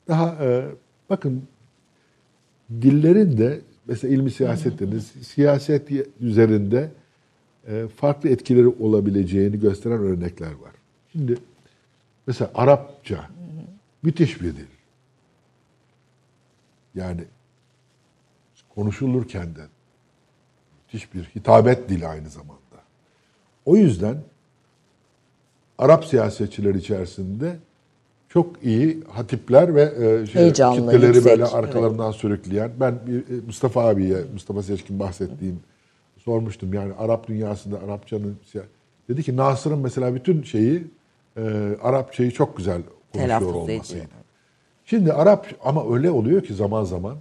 daha e, bakın dillerin de mesela ilmi siyasetleriniz siyaset üzerinde farklı etkileri olabileceğini gösteren örnekler var. Şimdi mesela Arapça müthiş bir dil. Yani konuşulurken de müthiş bir hitabet dili aynı zamanda. O yüzden Arap siyasetçiler içerisinde çok iyi hatipler ve e, şey, kitleleri
yüksek,
böyle arkalarından sürükleyen. Ben bir, e, Mustafa abiye, Mustafa Seçkin bahsettiğim sormuştum. Yani Arap dünyasında Arapçanın dedi ki Nasır'ın mesela bütün şeyi e, Arapçayı çok güzel konuşuyor olmasıydı. Şimdi Arap ama öyle oluyor ki zaman zaman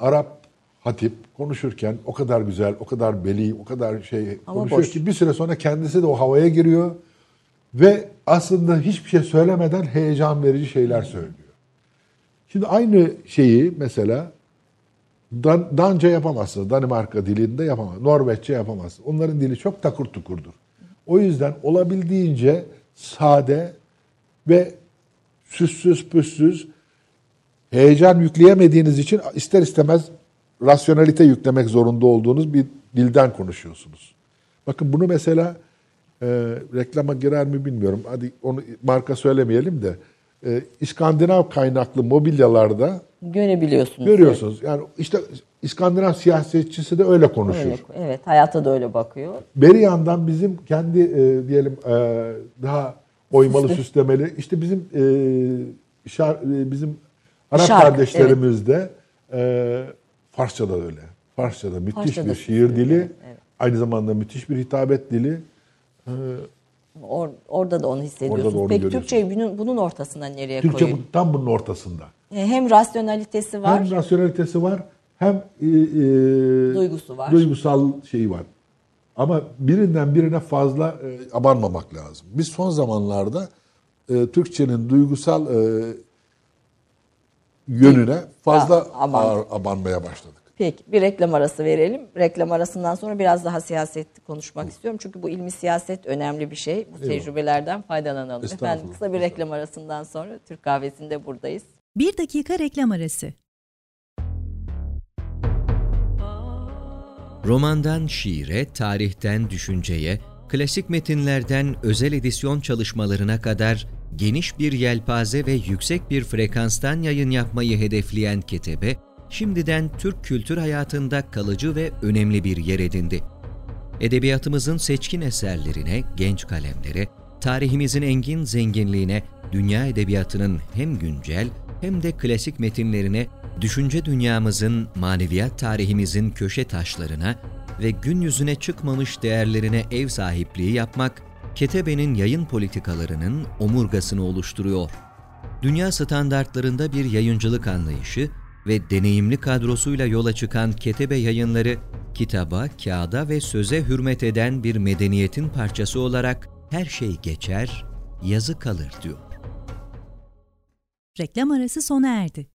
Arap hatip konuşurken o kadar güzel, o kadar beli, o kadar şey
Ama
konuşuyor
boş.
ki bir süre sonra kendisi de o havaya giriyor ve aslında hiçbir şey söylemeden heyecan verici şeyler söylüyor. Şimdi aynı şeyi mesela Dan, Danca yapamazsınız. Danimarka dilinde yapamazsınız. Norveççe yapamazsınız. Onların dili çok takır tukurdur. O yüzden olabildiğince sade ve süssüz püssüz heyecan yükleyemediğiniz için ister istemez rasyonalite yüklemek zorunda olduğunuz bir dilden konuşuyorsunuz. Bakın bunu mesela e, reklama girer mi bilmiyorum. Hadi onu marka söylemeyelim de e, İskandinav kaynaklı mobilyalarda
Görebiliyorsunuz.
görüyorsunuz. Yani işte İskandinav siyasetçisi de öyle konuşur.
Öyle, evet, hayata da öyle bakıyor.
Beri yandan bizim kendi e, diyelim e, daha oymalı süslemeli işte bizim e, şar- e, bizim Arap
Şark,
kardeşlerimiz de e, Farsça da öyle. Farsça da müthiş
Farsça da
bir şiir dili.
evet.
Aynı zamanda müthiş bir hitabet dili.
Or- orada da onu hissediyorsunuz.
Orada da onu
Peki. Türkçeyi bunun, bunun ortasına nereye
Türkçe
koyayım?
bu- tam bunun ortasında.
E, Hem rasyonalitesi var.
Hem rasyonelitesi var hem e, e,
Duygusu var.
Duygusal şeyi var. Ama birinden birine fazla e, abanmamak lazım. Biz son zamanlarda e, Türkçenin duygusal e, yönüne fazla
Ya, aman.
ağır abanmaya başladık.
Peki bir reklam arası verelim. Reklam arasından sonra biraz daha siyaset konuşmak istiyorum. Çünkü bu ilmi siyaset önemli bir şey. Bu tecrübelerden faydalanalım. Efendim kısa bir reklam arasından sonra Türk kahvesinde buradayız.
Bir dakika reklam arası.
Romandan şiire, tarihten düşünceye, klasik metinlerden özel edisyon çalışmalarına kadar geniş bir yelpaze ve yüksek bir frekanstan yayın yapmayı hedefleyen Ketebe, şimdiden Türk kültür hayatında kalıcı ve önemli bir yer edindi. Edebiyatımızın seçkin eserlerine, genç kalemlere, tarihimizin engin zenginliğine, dünya edebiyatının hem güncel hem de klasik metinlerine, düşünce dünyamızın, maneviyat tarihimizin köşe taşlarına ve gün yüzüne çıkmamış değerlerine ev sahipliği yapmak, Ketebe'nin yayın politikalarının omurgasını oluşturuyor. Dünya standartlarında bir yayıncılık anlayışı ve deneyimli kadrosuyla yola çıkan Ketebe yayınları, kitaba, kağıda ve söze hürmet eden bir medeniyetin parçası olarak her şey geçer, yazı kalır diyor.
Reklam arası sona erdi.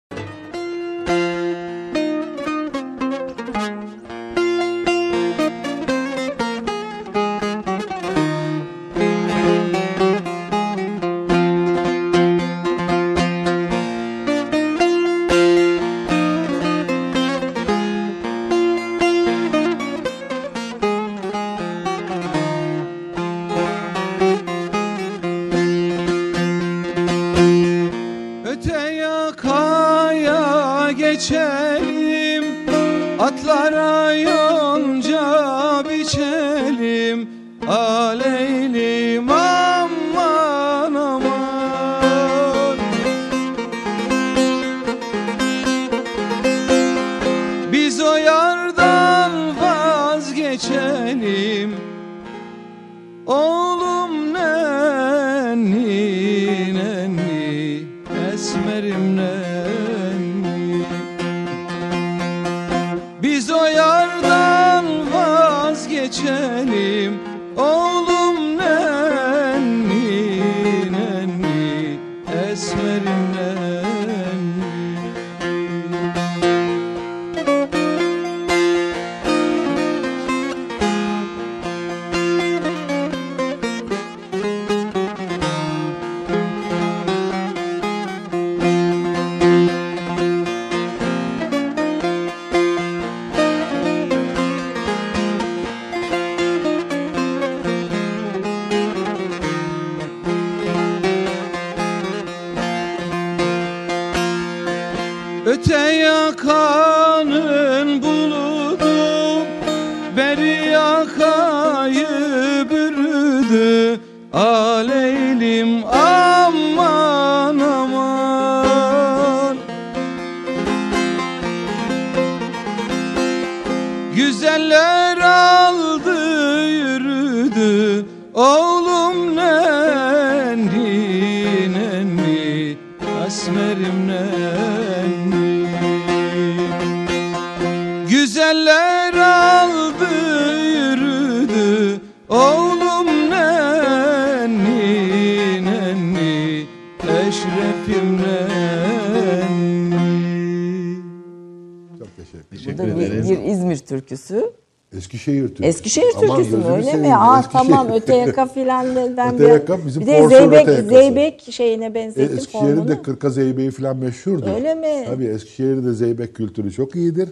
Eskişehir türküsü.
Eskişehir türküsü mü öyle mi? Aa
Eskişehir.
tamam öte yaka filan ben
Öte
bir-
yaka bizim
bir de Zeybek,
öte.
Zeybek şeyine
E,
benzettim
Eskişehir'in
formunu.
de Kırka Zeybeği falan meşhurdur.
Öyle mi?
Tabii Eskişehir'de Zeybek kültürü çok iyidir.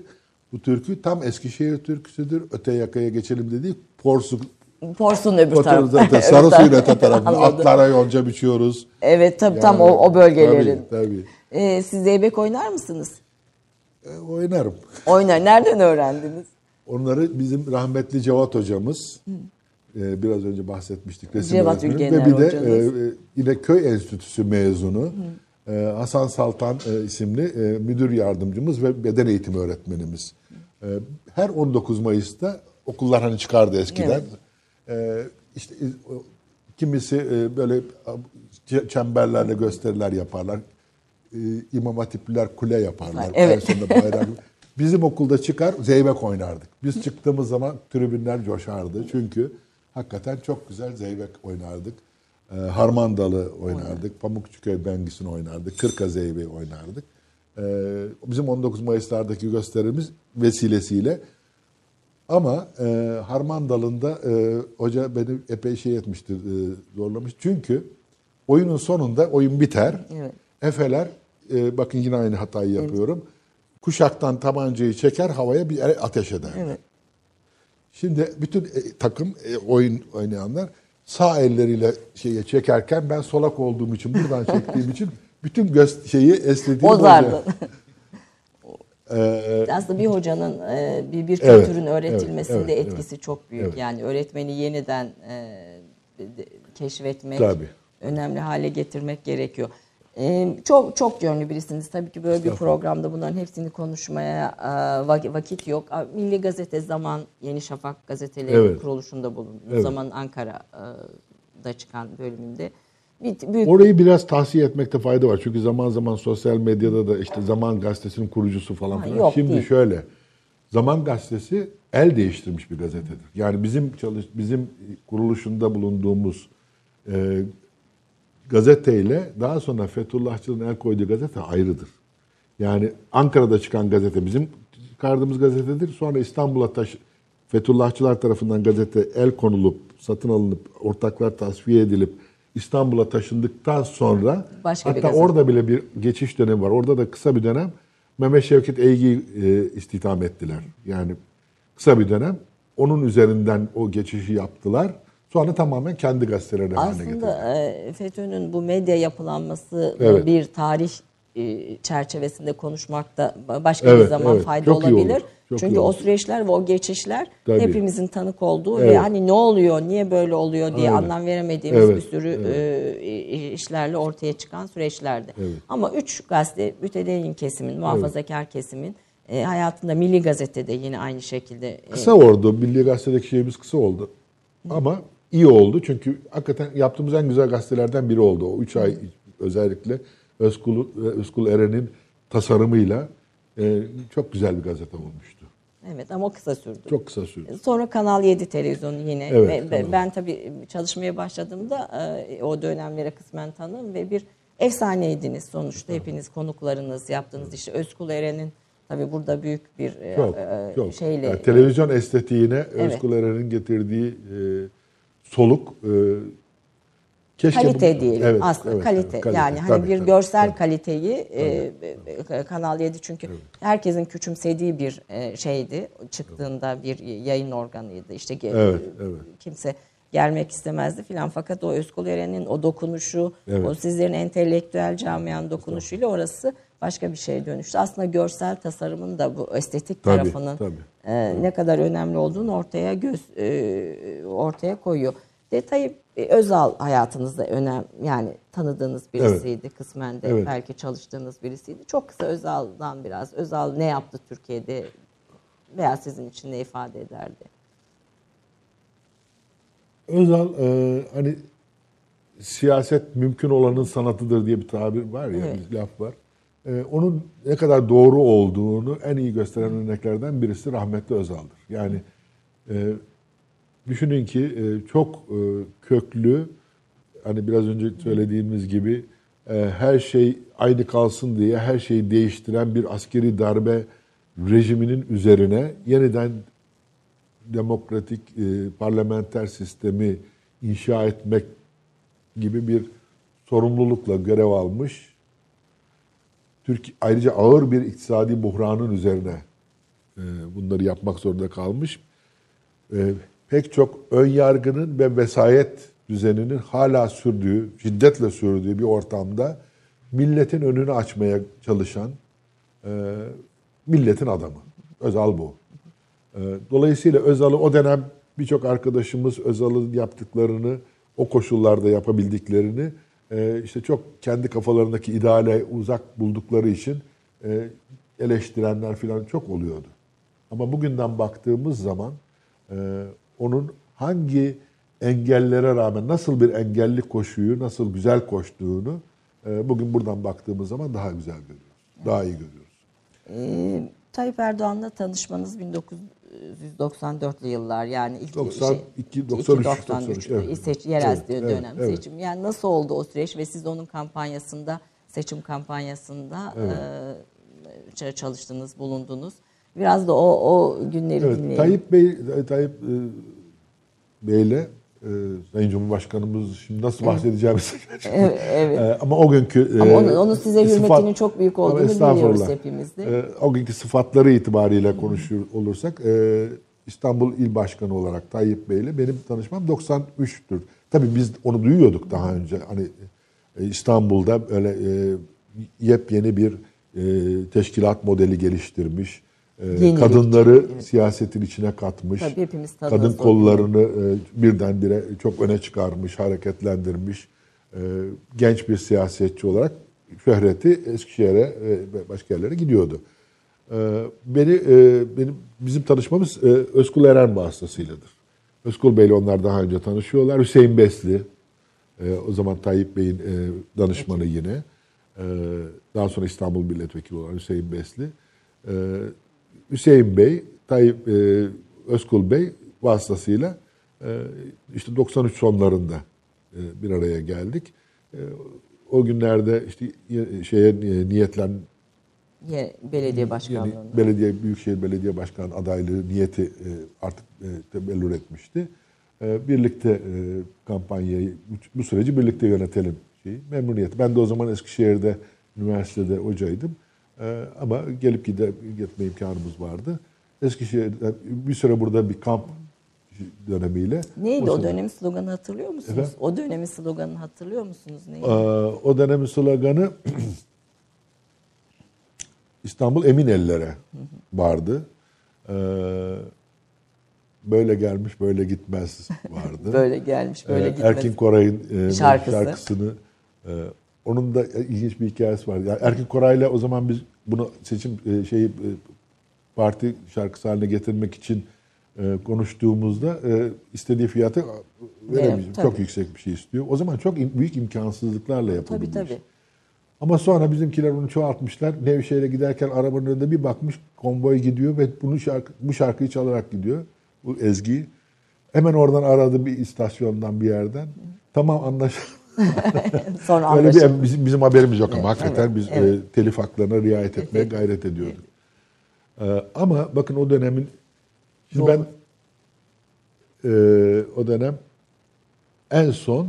Bu türkü tam Eskişehir türküsüdür. Öte yakaya geçelim dediği Porsuk
Porsun öbür Öbür
sarı suyun öte tarafında. Atlara yonca biçiyoruz.
Evet tabii tam o,
Yani,
o bölgelerin.
Tabii, tabii.
Ee, siz Zeybek oynar mısınız?
E, oynarım.
Oynar. Nereden öğrendiniz?
Onları bizim rahmetli Cevat hocamız e, biraz önce bahsetmiştik resim
Cevat. Ülgener
ve bir de
hocanız.
e, e, yine köy enstitüsü mezunu e, Hasan Saltan isimli müdür yardımcımız ve beden eğitimi öğretmenimiz. Her 19 Mayıs'ta okullar hani çıkardı eskiden. E, işte kimisi böyle çemberlerle gösteriler yaparlar. İmam Hatipliler kule yaparlar.
Evet.
En sonunda bayrak. Bizim okulda çıkar zeybek oynardık. Biz çıktığımız zaman tribünler coşardı. Çünkü hakikaten çok güzel zeybek oynardık. Ee, Harmandalı oynardık. Pamukçuköy Bengisini oynardık. Kırka Zeybeği oynardık. Ee, bizim 19 Mayıs'lardaki gösterimiz vesilesiyle ama e, Harman Dalı'nda e, hoca beni epey şey etmiştir, e, zorlamış. Çünkü oyunun sonunda oyun biter.
Evet.
Efeler, e, bakın yine aynı hatayı yapıyorum. Kuşaktan tabancayı çeker, havaya bir yere ateş eder.
Evet.
Şimdi bütün e, takım e, oyun oynayanlar sağ elleriyle şeye çekerken ben solak olduğum için buradan çektiğim için bütün göz şeyi estetiği
Bozardı.
Ee,
Aslında bir hocanın e, bir, bir
Evet,
kültürün öğretilmesinde
evet, evet,
etkisi çok büyük.
Evet.
Yani öğretmeni yeniden e, keşfetmek,
Tabii.
önemli hale getirmek gerekiyor. Çok çok yönlü birisiniz. Tabii ki böyle bir programda bunların hepsini konuşmaya e, vak- vakit yok. Milli Gazete Zaman, Yeni Şafak gazeteleri
Evet.
kuruluşunda bulundum.
Evet.
Zaman Ankara'da çıkan bölümünde. Büyük
Orayı biraz tahsiye etmekte fayda var. Çünkü zaman zaman sosyal medyada da işte Zaman Gazetesi'nin kurucusu falan
Ha,
filan.
yok,
Şimdi
değil.
şöyle. Zaman Gazetesi el değiştirmiş bir gazetedir. Yani bizim çalış bizim kuruluşunda bulunduğumuz e, gazeteyle daha sonra Fethullahçıların el koyduğu gazete ayrıdır. Yani Ankara'da çıkan gazete bizim çıkardığımız gazetedir. Sonra İstanbul'a taşı Fethullahçılar tarafından gazete el konulup, satın alınıp, ortaklar tasfiye edilip İstanbul'a taşındıktan sonra
Başka
hatta orada bile bir geçiş dönemi var. Orada da kısa bir dönem Mehmet Şevket Eygi'yi e, istihdam ettiler. Yani kısa bir dönem onun üzerinden o geçişi yaptılar. Sonra tamamen kendi gazeteleri haline getirdiler.
Aslında e, FETÖ'nün bu medya yapılanması
Evet.
bir tarih e, çerçevesinde konuşmakta başka bir
Evet,
zaman
evet.
fayda
Çok
olabilir.
çok
Çünkü o süreçler ve o geçişler
Tabii.
hepimizin tanık olduğu ve
Evet.
hani ne oluyor, niye böyle oluyor diye
Aynen.
anlam veremediğimiz
Evet,
bir sürü e, işlerle ortaya çıkan süreçlerdi.
Evet.
Ama üç gazete mütedeyyin kesimin, muhafazakar kesimin e, hayatında Milli Gazete'de yine aynı şekilde
Kısa oldu. Milli Gazete'deki şeyimiz kısa oldu. Ama iyi oldu çünkü hakikaten yaptığımız en güzel gazetelerden biri oldu. O üç ay özellikle Özkul, Özkul Eren'in tasarımıyla e, çok güzel bir gazete olmuştu.
evet ama o kısa sürdü.
Çok kısa sürdü.
Sonra Kanal 7 televizyonu yine
Evet,
ve, ben tabii çalışmaya başladığımda e, o dönemlere kısmen tanım ve bir efsaneydiniz sonuçta hepiniz konuklarınız yaptığınız işte Özkul Eren'in tabii burada büyük bir e,
Çok,
e,
çok.
şeyle
Yani televizyon estetiğine
Evet.
Özkul Eren'in getirdiği e, soluk e, keşke
kalite
bu-
diyelim
Evet,
aslında
evet,
kalite.
evet, kalite.
yani hani
Tabii,
bir
tabii,
görsel
tabii.
kaliteyi e, e, Kanal 7 çünkü herkesin küçümsediği bir e, şeydi çıktığında bir yayın organıydı işte
Evet, evet.
kimse gelmek istemezdi filan fakat o Özkul Eren'in o dokunuşu
Evet.
o sizlerin entelektüel camianın dokunuşuyla orası başka bir şeye dönüştü. Aslında görsel tasarımın da bu estetik
Tabii,
tarafının
tabii.
e, ne kadar önemli olduğunu ortaya göz e, ortaya koyuyor. Detayı e, Özal hayatınızda önem yani tanıdığınız birisiydi kısmen de
Evet.
belki çalıştığınız birisiydi. Çok kısa Özal'dan biraz Özal ne yaptı Türkiye'de veya sizin için ne ifade ederdi?
Özal e, hani siyaset mümkün olanın sanatıdır diye bir tabir var ya,
Evet.
bir laf var. E, onun ne kadar doğru olduğunu en iyi gösteren örneklerden birisi rahmetli Özal'dır. Yani e, düşünün ki e, çok e, köklü, hani biraz önce söylediğimiz gibi her şey aynı kalsın diye her şeyi değiştiren bir askeri darbe rejiminin üzerine yeniden demokratik e, parlamenter sistemi inşa etmek gibi bir sorumlulukla görev almış. Türkiye ayrıca ağır bir iktisadi buhranın üzerine e, bunları yapmak zorunda kalmış. E, pek çok ön yargının ve vesayet düzeninin hala sürdüğü, şiddetle sürdüğü bir ortamda milletin önünü açmaya çalışan e, milletin adamı. Özal bu. Dolayısıyla Özal'ı o dönem birçok arkadaşımız Özal'ın yaptıklarını, o koşullarda yapabildiklerini işte çok kendi kafalarındaki ideale uzak buldukları için e, eleştirenler falan çok oluyordu. Ama bugünden baktığımız zaman e, onun hangi engellere rağmen nasıl bir engelli koşuyu, nasıl güzel koştuğunu e, bugün buradan baktığımız zaman daha güzel görüyoruz. Daha iyi görüyoruz.
Ee, Tayyip Erdoğan'la tanışmanız 1994'lü yıllar yani ilk
92,
şey,
93,
93,
evet.
seç, yerel
Evet, evet,
dönem
evet.
seçim. Yani nasıl oldu o süreç ve siz onun kampanyasında seçim kampanyasında e, çalıştınız, bulundunuz. Biraz da o o günleri
Evet,
dinleyelim.
Tayyip Bey, Tayyip e, Bey'le e, Sayın Cumhurbaşkanımız şimdi nasıl bahsedeceğimizi
Evet, evet.
E, ama o günkü e,
Ama onun, onun size
sıfat-
hürmetinin çok büyük olduğunu biliyoruz hepimiz de.
E, o günkü sıfatları itibariyle konuşur olursak e, İstanbul İl Başkanı olarak Tayyip Bey'le benim tanışmam 93'tür. Tabii biz onu duyuyorduk daha önce. Hani e, İstanbul'da öyle e, yepyeni bir e, teşkilat modeli geliştirmiş. E,
Yenilik.
kadınları
Evet.
siyasetin içine katmış.
Tabii hepimiz
kadın kollarını e, birdenbire çok öne çıkarmış, hareketlendirmiş. E, genç bir siyasetçi olarak şöhreti Eskişehir'e ve başka yerlere gidiyordu. E, beni e, benim bizim tanışmamız e, Özkul Eren vasıtasıyladır. Özkul Bey'le onlar daha önce tanışıyorlar. Hüseyin Besli, e, o zaman Tayyip Bey'in e, danışmanı yine. E, daha sonra İstanbul Milletvekili olan Hüseyin Besli. E, Hüseyin Bey, Tayyip e, Özkul Bey vasıtasıyla e, işte 93 sonlarında e, bir araya geldik. E, o günlerde işte ye- şeye niyetlen
Ye- belediye
yani
başkanlığında.
belediye büyükşehir belediye başkan adaylığı niyeti e, artık e, tebellür etmişti. E, birlikte kampanyayı bu- bu süreci birlikte yönetelim şeyi memnuniyet. Ben de o zaman Eskişehir'de üniversitede hocaydım. E, ama gelip gide, gitme imkanımız vardı. Eskişehir'de bir süre burada bir kamp dönemiyle.
Neydi o
sırada-
dönemin sloganı hatırlıyor musunuz?
Efendim?
O dönemin sloganını hatırlıyor musunuz? Neydi?
Ee, o dönemin sloganı İstanbul Eminellere vardı. Ee, böyle gelmiş böyle gitmez vardı.
Böyle gelmiş böyle
Ee,
gitmez.
Erkin Koray'ın e,
Şarkısı.
şarkısını e, onun da ilginç bir hikayesi var. Yani Erkin Koray'la o zaman biz bunu seçim e, şeyi e, parti şarkısı haline getirmek için e, konuştuğumuzda istediği fiyatı veremeyeceğim.
tabii.
Çok yüksek bir şey istiyor. O zaman çok büyük imkansızlıklarla yapıldı
Tabii tabii.
Ama sonra bizimkiler onu çoğaltmışlar. Nevşehir'e giderken arabanın önünde bir bakmış konvoy gidiyor ve bunu şarkı, bu şarkıyı çalarak gidiyor. Bu ezgiyi. Hemen oradan aradı bir istasyondan bir yerden. Tamam anlaş.
Sonra
Öyle
anlaşıldı.
bir bizim, bizim haberimiz yok ama
Evet,
hakikaten
evet,
biz
evet.
e, telif haklarına riayet etmeye gayret ediyorduk. E, ama bakın o dönemin şimdi ben e, o dönem en son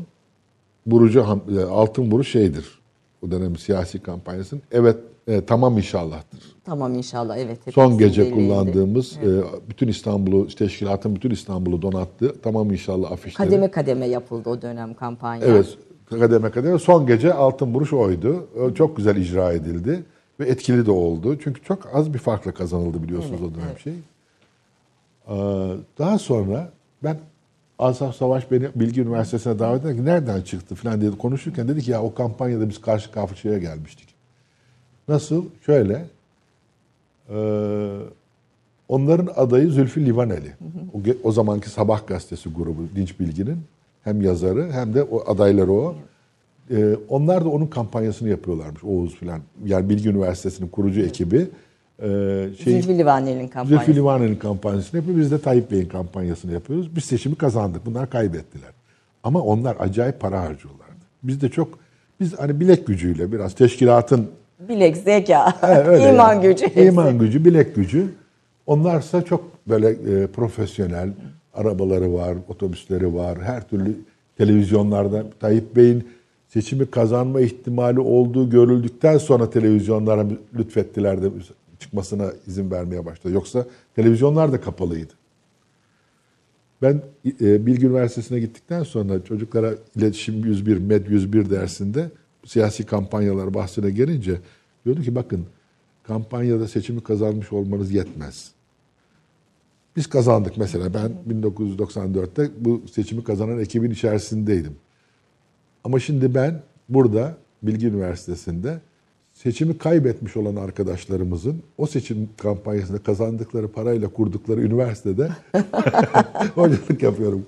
Burucu Ham- e, Altın Buruç şeydir. O dönem siyasi kampanyasının evet e, tamam inşallah'tır.
Tamam inşallah evet.
Son gece
dileğiydi.
kullandığımız e, bütün İstanbul'u teşkilatın bütün İstanbul'u donattı. Tamam inşallah afişleri.
Kademe kademe yapıldı o dönem kampanya.
Evet kademe kademe. Son gece altın buruş oydu. Çok güzel icra edildi ve etkili de oldu. Çünkü çok az bir farkla kazanıldı biliyorsunuz o dönem şey. Ee, Daha sonra ben Asaf Savaş beni Bilgi Üniversitesi'ne davet ederken nereden çıktı falan diye konuşurken dedi ki ya o kampanyada biz karşı karşıya gelmiştik. Nasıl? Şöyle. Ee, onların adayı Zülfü Livaneli. O, o zamanki Sabah gazetesi grubu Dinç Bilgi'nin hem yazarı hem de o adayları o. Ee, onlar da onun kampanyasını yapıyorlarmış Oğuz filan. Yani Bilgi Üniversitesi'nin kurucu ekibi. Ee, şey,
Zülfü Livaneli'nin kampanyası.
Zülfü Livaneli'nin kampanyasını yapıyor. Biz de Tayyip Bey'in kampanyasını yapıyoruz. Biz seçimi kazandık. Bunlar kaybettiler. Ama onlar acayip para harcıyorlardı. Biz de çok biz hani bilek gücüyle biraz teşkilatın
Bilek, zeka,
Evet,
iman
yani.
gücü.
İman gücü, bilek gücü. Onlarsa çok böyle e, profesyonel arabaları var, otobüsleri var. Her türlü televizyonlarda Tayyip Bey'in seçimi kazanma ihtimali olduğu görüldükten sonra televizyonlara lütfettiler de çıkmasına izin vermeye başladı. Yoksa televizyonlar da kapalıydı. Ben e, Bilgi Üniversitesi'ne gittikten sonra çocuklara iletişim 101, Med 101 dersinde siyasi kampanyalar bahsine gelince diyordu ki bakın kampanyada seçimi kazanmış olmanız yetmez. Biz kazandık mesela ben 1994'te bu seçimi kazanan ekibin içerisindeydim. Ama şimdi ben burada Bilgi Üniversitesi'nde seçimi kaybetmiş olan arkadaşlarımızın o seçim kampanyasında kazandıkları parayla kurdukları üniversitede hocalık yapıyorum.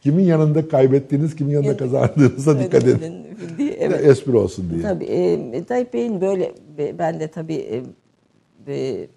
Kimin yanında kaybettiğiniz, kimin yanında kazandığınıza dikkat edin.
Diye, Evet.
Espri olsun diye.
Tabii e, Tayyip Bey'in böyle be- ben de tabii e, e,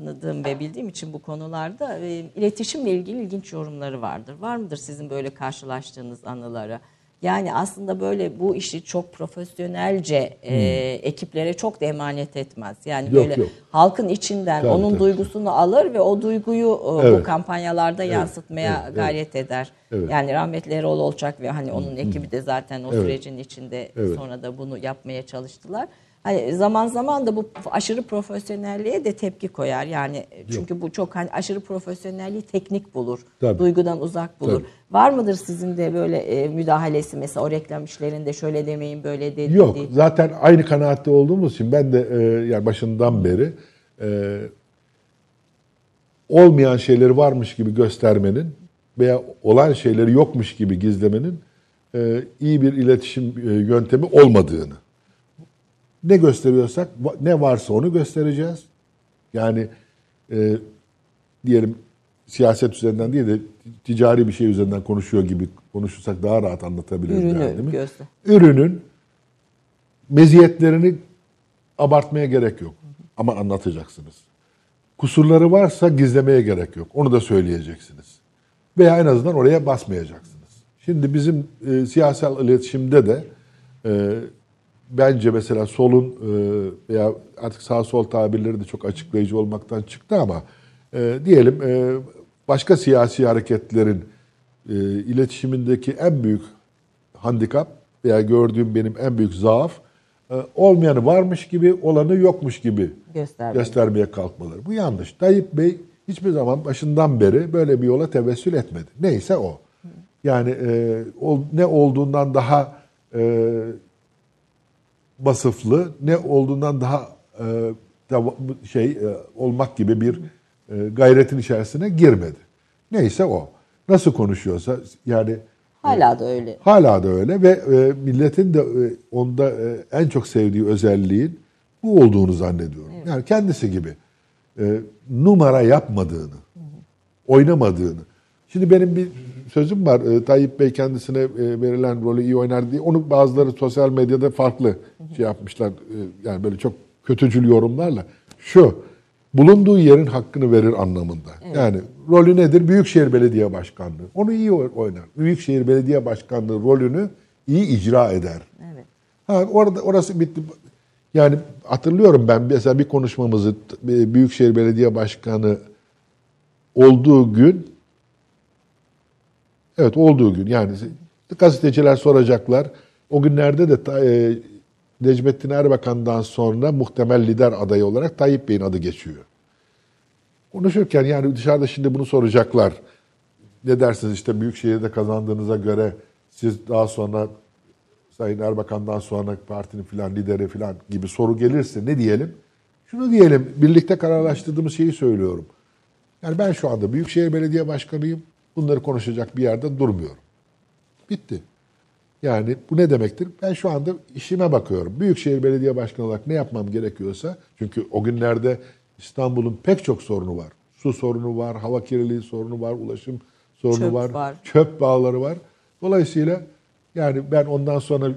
tanıdığım ve bildiğim için bu konularda e, iletişimle ilgili ilginç yorumları vardır. Var mıdır sizin böyle karşılaştığınız anıları? Yani aslında böyle bu işi çok profesyonelce e, ekiplere çok da emanet etmez. Yani
Hmm. Yok,
böyle
yok.
halkın içinden
Tabii,
onun
tabii.
duygusunu alır ve o duyguyu e, bu
Evet.
kampanyalarda yansıtmaya
evet,
gayret eder.
Evet.
Yani rahmetli Erol Olçak ve hani onun ekibi de zaten o
Evet.
sürecin içinde
Evet.
sonra da bunu yapmaya çalıştılar. Hani zaman zaman da bu aşırı profesyonelliğe de tepki koyar. Yani çünkü bu çok hani aşırı profesyonelliği teknik bulur.
Tabii.
Duygudan uzak bulur.
Tabii.
Var mıdır sizin de böyle e, müdahalesi mesela o reklam işlerinde şöyle demeyin böyle dedi.
Yok. Zaten aynı kanaatte olduğumuz için ben de e, yani başından beri e, olmayan şeyleri varmış gibi göstermenin veya olan şeyleri yokmuş gibi gizlemenin e, iyi bir iletişim e, yöntemi olmadığını. Ne gösteriyorsak ne varsa onu göstereceğiz. Yani e, diyelim siyaset üzerinden değil de ticari bir şey üzerinden konuşuyor gibi konuşursak daha rahat anlatabiliriz.
Ürünü
yani, değil mi?
göster.
Ürünün meziyetlerini abartmaya gerek yok. Ama anlatacaksınız. Kusurları varsa gizlemeye gerek yok. Onu da söyleyeceksiniz. Veya en azından oraya basmayacaksınız. Şimdi bizim e, siyasal iletişimde de e, bence mesela solun e, veya artık sağ sol tabirleri de çok açıklayıcı olmaktan çıktı ama e, diyelim e, başka siyasi hareketlerin e, iletişimindeki en büyük handikap veya gördüğüm benim en büyük zaaf e, olmayanı varmış gibi olanı yokmuş gibi
Göstermek.
göstermeye kalkmaları. Bu yanlış. Tayyip Bey hiçbir zaman başından beri böyle bir yola tevessül etmedi. Neyse o. Yani e, ol- ne olduğundan daha e, basıflı, ne olduğundan daha e, şey e, olmak gibi bir e, gayretin içerisine girmedi. Neyse o. Nasıl konuşuyorsa yani
Hala da öyle.
hala da öyle ve e, milletin de e, onda e, en çok sevdiği özelliğin bu olduğunu zannediyorum. Yani kendisi gibi e, numara yapmadığını, oynamadığını. Şimdi benim bir sözüm var. E, Tayyip Bey kendisine e, verilen rolü iyi oynar diye. Onu bazıları sosyal medyada farklı şey yapmışlar. E, yani böyle çok kötücül yorumlarla. Şu, bulunduğu yerin hakkını verir anlamında. Yani rolü nedir? Büyükşehir Belediye Başkanlığı. Onu iyi oy- oynar. Büyükşehir Belediye Başkanlığı rolünü iyi icra eder.
Evet.
Ha orada orası bitti. Yani hatırlıyorum ben mesela bir konuşmamızı e, Büyükşehir Belediye Başkanı olduğu gün evet olduğu gün yani gazeteciler soracaklar. O günlerde de e, Necmettin Erbakan'dan sonra muhtemel lider adayı olarak Tayyip Bey'in adı geçiyor. Konuşurken yani dışarıda şimdi bunu soracaklar. Ne dersiniz işte Büyükşehir'de kazandığınıza göre siz daha sonra Sayın Erbakan'dan sonra partinin filan lideri filan gibi soru gelirse ne diyelim? Şunu diyelim, birlikte kararlaştırdığımız şeyi söylüyorum. Yani ben şu anda Büyükşehir Belediye Başkanıyım. Bunları konuşacak bir yerde durmuyorum. Bitti. Yani bu ne demektir? Ben şu anda işime bakıyorum. Büyükşehir Belediye Başkanı olarak ne yapmam gerekiyorsa, çünkü o günlerde İstanbul'un pek çok sorunu var. Su sorunu var, hava kirliliği sorunu var, ulaşım sorunu
Çöp
var,
var.
çöp bağları var. Dolayısıyla yani ben ondan sonra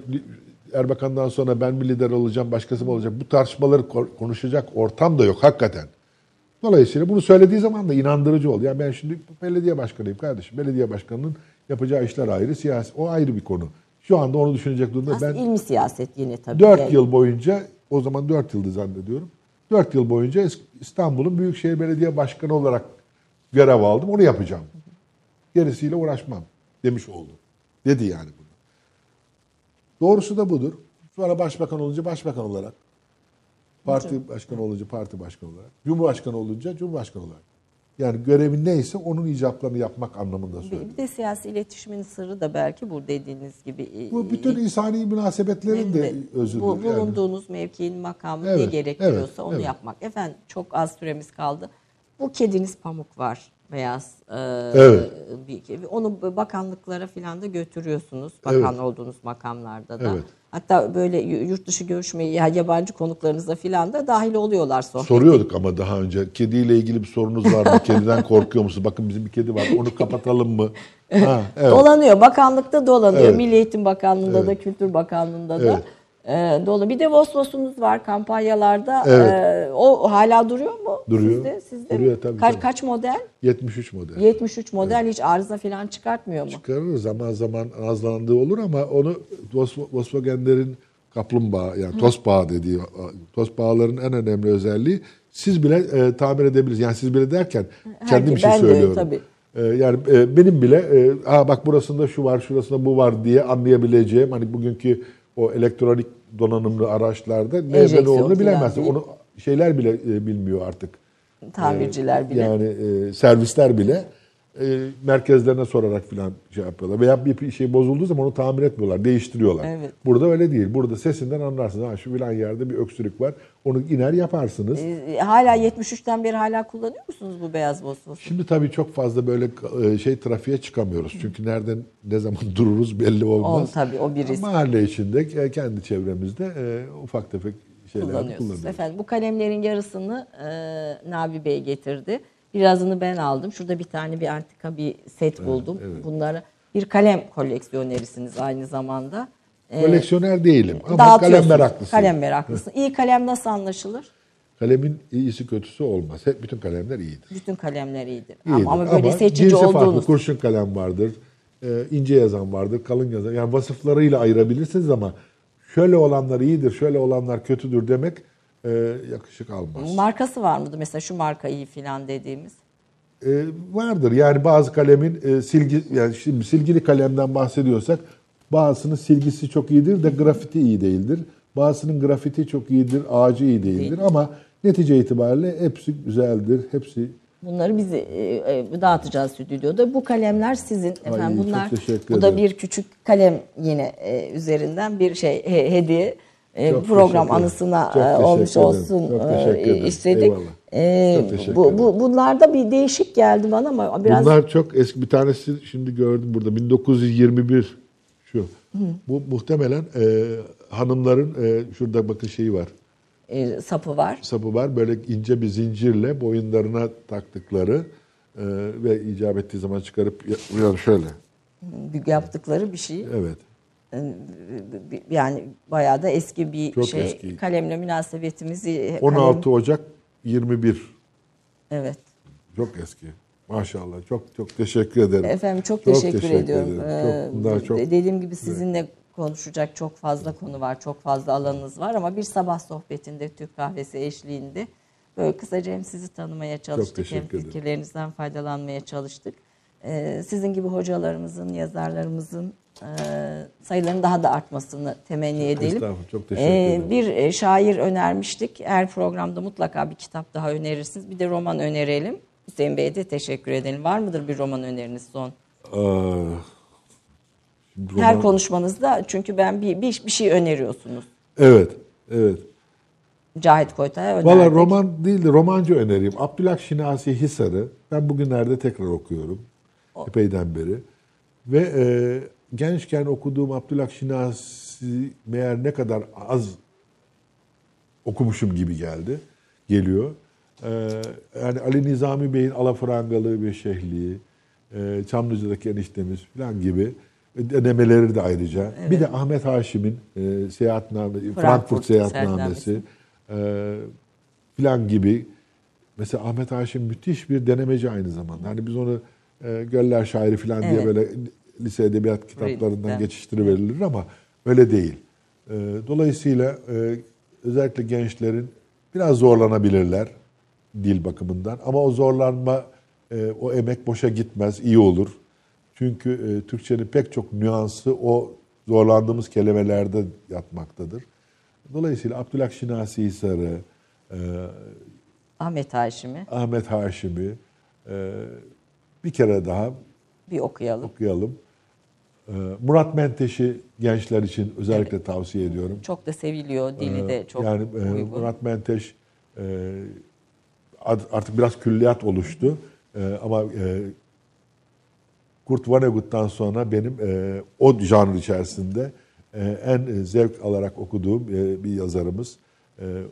Erbakan'dan sonra ben mi lider olacağım, başkası mı olacak? Bu tartışmaları ko- konuşacak ortam da yok hakikaten. Dolayısıyla bunu söylediği zaman da inandırıcı oldu. Yani ben şimdi belediye başkanıyım kardeşim. Belediye başkanının yapacağı işler ayrı, siyasi o ayrı bir konu. Şu anda onu düşünecek durumda
Aslında
ben
ilmi siyaset yine tabii.
4
Yani
yıl boyunca o zaman 4 yıldı zannediyorum. 4 yıl boyunca İs- İstanbul'un Büyükşehir Belediye Başkanı olarak görev aldım. Onu yapacağım. Gerisiyle uğraşmam demiş oldu. Dedi yani bunu. Doğrusu da budur. Sonra başbakan olunca başbakan olarak, parti başkanı olunca parti başkanı olarak, cumhurbaşkanı olunca cumhurbaşkanı olarak. Yani görevin neyse onun icablarını yapmak anlamında söylüyorum.
Bir de siyasi iletişimin sırrı da belki bu dediğiniz gibi.
Bu bütün insani münasebetlerin de özüdür.
bu,
yani.
bulunduğunuz mevkinin makamı ne
Evet,
gerekiyorsa
evet,
onu
evet.
yapmak. Efendim çok az süremiz kaldı. Bu kediniz pamuk var. Beyaz. e,
Evet.
bir. Onu bakanlıklara falan da götürüyorsunuz. Bakan
Evet.
olduğunuz makamlarda da.
Evet.
Hatta böyle yurt dışı görüşmeyi ya yabancı konuklarınıza falan da dahil oluyorlar sohbete.
Soruyorduk ama daha önce kediyle ilgili bir sorunuz var mı? Kediden korkuyor musun? Bakın bizim bir kedi var. Onu kapatalım mı? Ha, evet.
Dolanıyor. Bakanlıkta dolanıyor.
Evet.
Milli Eğitim Bakanlığı'nda da, Kültür Bakanlığı'nda da. E, dolu. Bir de Vosvos'unuz var kampanyalarda.
Evet.
E, o hala duruyor mu?
Duruyor.
Sizde, sizde
Duruyor
mi?
tabii,
Kaç,
tabii.
kaç model?
73 model.
73 model hiç arıza falan çıkartmıyor mu?
Çıkarır zaman zaman nazlandığı olur ama onu Volks- Volkswagen'lerin kaplumbağa yani tosbağa dediği tosbağaların en önemli özelliği siz bile e, tamir edebilirsiniz. Yani siz bile derken kendim için
ben de,
söylüyorum.
tabii.
E, yani e, benim bile e, Aa, bak burasında şu var şurasında bu var diye anlayabileceğim hani bugünkü o elektronik donanımlı araçlarda ne
Enjeksiyon
olduğunu bilemezsin. Onu şeyler bile e, bilmiyor artık.
Tamirciler bile.
Yani e, servisler bile e, merkezlerine sorarak falan şey yapıyorlar. Veya bir şey bozulduğu zaman onu tamir etmiyorlar, değiştiriyorlar.
Evet.
Burada öyle değil. Burada sesinden anlarsınız. Ha, şu filan yerde bir öksürük var. Onu iner yaparsınız.
E, hala 73'ten beri hala kullanıyor musunuz bu beyaz Vosvos'u?
Şimdi tabii çok fazla böyle e, şey trafiğe çıkamıyoruz. Çünkü nereden ne zaman dururuz belli olmaz.
O, tabii, o bir risk.
Mahalle içinde e, kendi çevremizde e, ufak tefek şeyler kullanıyoruz.
Efendim bu kalemlerin yarısını e, Nabi Bey getirdi. Birazını ben aldım. Şurada bir tane bir antika bir set buldum. Bunları bir kalem koleksiyonerisiniz aynı zamanda. E,
Koleksiyoner değilim ama kalem meraklısıyım.
Kalem meraklısın. İyi kalem nasıl anlaşılır?
Kalemin iyisi kötüsü olmaz. Hep bütün kalemler iyidir.
Bütün kalemler iyidir.
İyidir.
Ama, ama böyle seçici
cinsi farklı.
olduğunuz.
Kurşun kalem vardır. e, ince yazan vardır, kalın yazan. Yani vasıflarıyla ayırabilirsiniz ama şöyle olanlar iyidir, şöyle olanlar kötüdür demek e, yakışık almaz.
Markası var mıdır? Mesela şu marka iyi filan dediğimiz.
E, vardır. Yani bazı kalemin e, silgi yani şimdi silgili kalemden bahsediyorsak bazısının silgisi çok iyidir de grafiti iyi değildir. Bazısının grafiti çok iyidir, ağacı iyi değildir ama netice itibariyle hepsi güzeldir. Hepsi
Bunları biz e, e, dağıtacağız stüdyoda. Bu kalemler sizin efendim.
Ay,
Bunlar bu da bir küçük kalem yine e, üzerinden bir şey he- hediye. E,
Çok
program anısına
Çok
e, olmuş olsun
Çok
e, istedik.
Eyvallah. Çok
bu, bu, bunlarda bir değişik geldi bana ama biraz
Bunlar çok eski. Bir tanesi şimdi gördüm burada. 1921 şu. Bu muhtemelen e, hanımların e, şurada bakın şeyi var.
e, sapı var.
Sapı var. Böyle ince bir zincirle boyunlarına taktıkları e, ve icap ettiği zaman çıkarıp yani şöyle.
Yaptıkları bir şey.
Evet.
Yani bayağı da eski bir
Çok
şey.
eski.
Kalemle münasebetimizi
16 Ocak 21.
kalem- evet.
Çok eski. Maşallah. Çok çok teşekkür ederim.
Efendim çok,
Çok
teşekkür,
teşekkür
ediyorum.
ederim. Çok-
Ee,
bunlar çok-
dediğim gibi sizinle konuşacak çok fazla konu var, çok fazla alanınız var ama bir sabah sohbetinde Türk kahvesi eşliğinde böyle kısaca hem sizi tanımaya çalıştık hem fikirlerinizden faydalanmaya çalıştık. Ee, sizin gibi hocalarımızın, yazarlarımızın e, sayılarının daha da artmasını temenni edelim.
Estağfurullah, çok teşekkür
Ee,
ederim.
bir e, şair önermiştik. Her programda mutlaka bir kitap daha önerirsiniz. Bir de roman önerelim. Hüseyin Bey'e de teşekkür edelim. Var mıdır bir roman öneriniz son?
Aa, şimdi
Her
roman-
konuşmanızda çünkü ben bir, bir, bir şey öneriyorsunuz.
Evet. Evet.
Cahit Koytay'a önerdik.
Valla roman değil de romancı önereyim. Abdülhak Şinasi Hisar'ı ben bugünlerde tekrar okuyorum. Epeyden beri. Ve e, gençken okuduğum Abdülhak Şinasi meğer ne kadar az okumuşum gibi geldi. Geliyor. E, yani Ali Nizami Bey'in Alafrangalığı ve Şehliği, e, Çamlıca'daki eniştemiz falan gibi denemeleri de ayrıca. Bir de Ahmet Haşim'in e, seyahatname, Frankfurt,
Frankfurt
seyahatnamesi e, filan gibi. Mesela Ahmet Haşim müthiş bir denemeci aynı zamanda. Hani biz onu e, Göller Şairi diye
Evet.
böyle lise edebiyat kitaplarından
Reading'den.
geçiştiriverilir ama öyle değil. E, dolayısıyla e, özellikle gençlerin biraz zorlanabilirler dil bakımından. Ama o zorlanma, e, o emek boşa gitmez, iyi olur. Çünkü e, Türkçenin pek çok nüansı o zorlandığımız kelimelerde yatmaktadır. Dolayısıyla Abdülhak Şinasi Hisar'ı,
Ahmet Haşim'i
Ahmet Haşim'i bir kere daha
bir okuyalım.
okuyalım. E, Murat Menteş'i gençler için özellikle tavsiye ediyorum.
Çok da seviliyor. Dili de çok
yani e,
uygun.
Murat Menteş e, artık biraz külliyat oluştu. E, ama Kurt Vonnegut'tan sonra benim o janr içerisinde en zevk alarak okuduğum bir yazarımız.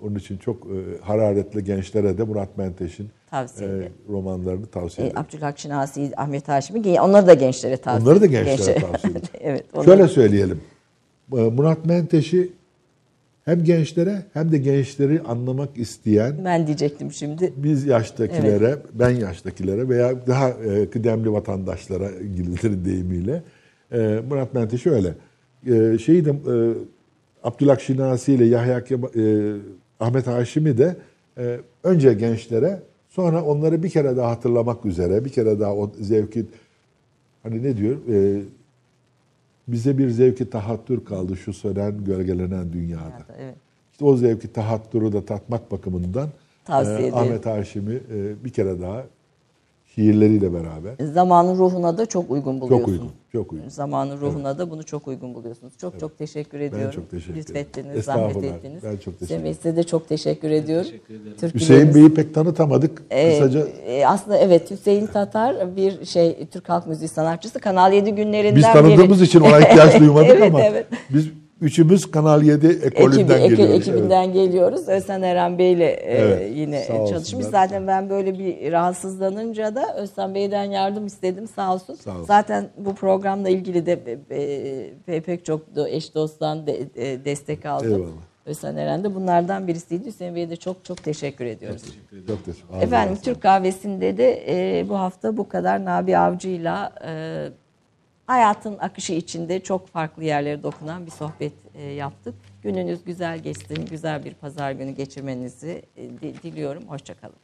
Onun için çok hararetli gençlere de Murat Menteş'in
Tavsiye
e,
ederim.
romanlarını tavsiye
E,
ederim.
Abdülhak Şinasi, Ahmet Haşim'i onları da gençlere tavsiye
Onları da gençlere
Gençlere-
tavsiye ederim.
evet. onları-
Şöyle söyleyelim. E, Murat Menteş'i hem gençlere hem de gençleri anlamak isteyen
Ben diyecektim şimdi.
biz yaştakilere, ben yaştakilere veya daha e, kıdemli vatandaşlara İngilizlerin deyimiyle e, Murat Menteş öyle. E, şeyi de e, Abdülhak Şinasi ile Yahya e, Ahmet Haşim'i de e, önce gençlere sonra onları bir kere daha hatırlamak üzere bir kere daha o zevki hani ne diyor e, bize bir zevki tahattür kaldı şu sönen gölgelenen dünyada.
Evet.
İşte o zevki tahattürü de tatmak bakımından
Tavsiye
e. Ahmet Haşim'i e, bir kere daha şiirleriyle beraber
Zamanın ruhuna da çok uygun buluyorsunuz.
çok uygun, çok uygun.
Zamanın ruhuna da bunu çok uygun buluyorsunuz. Çok çok teşekkür ediyorum.
çok teşekkür ederim.
Lütfettiniz, zahmet ettiniz.
Ben çok teşekkür
Bey, size de çok teşekkür ediyorum. Türküleriniz-
Hüseyin Bey'i pek tanıtamadık.
Ee,
Kısaca
e, aslında evet Hüseyin Tatar bir şey Türk halk müziği sanatçısı. Kanal 7 günlerinden
biz tanıdığımız
beri.
için ona ihtiyaç duymadık
evet,
ama
evet.
biz üçümüz Kanal 7
Ekibi,
ekolünden
eki-
geliyoruz.
ekibinden geliyoruz. Özden Eren Bey'le e,
Evet,
yine çalışmış. Zaten ben böyle bir rahatsızlanınca da Özden Bey'den yardım istedim sağ olsun.
Sağ olsun.
Zaten bu programla ilgili de e, e, pek çok eş dosttan de, e, destek aldım.
Eyvallah.
Özden Eren de bunlardan birisiydi. Hüseyin Bey'e de çok çok teşekkür ediyoruz.
Çok teşekkür ederim.
Efendim Türk kahvesinde de e, bu hafta bu kadar Nabi Avcı'yla e, hayatın akışı içinde çok farklı yerlere dokunan bir sohbet e, yaptık. Gününüz güzel geçsin, güzel bir pazar günü geçirmenizi e, di- diliyorum. Hoşçakalın.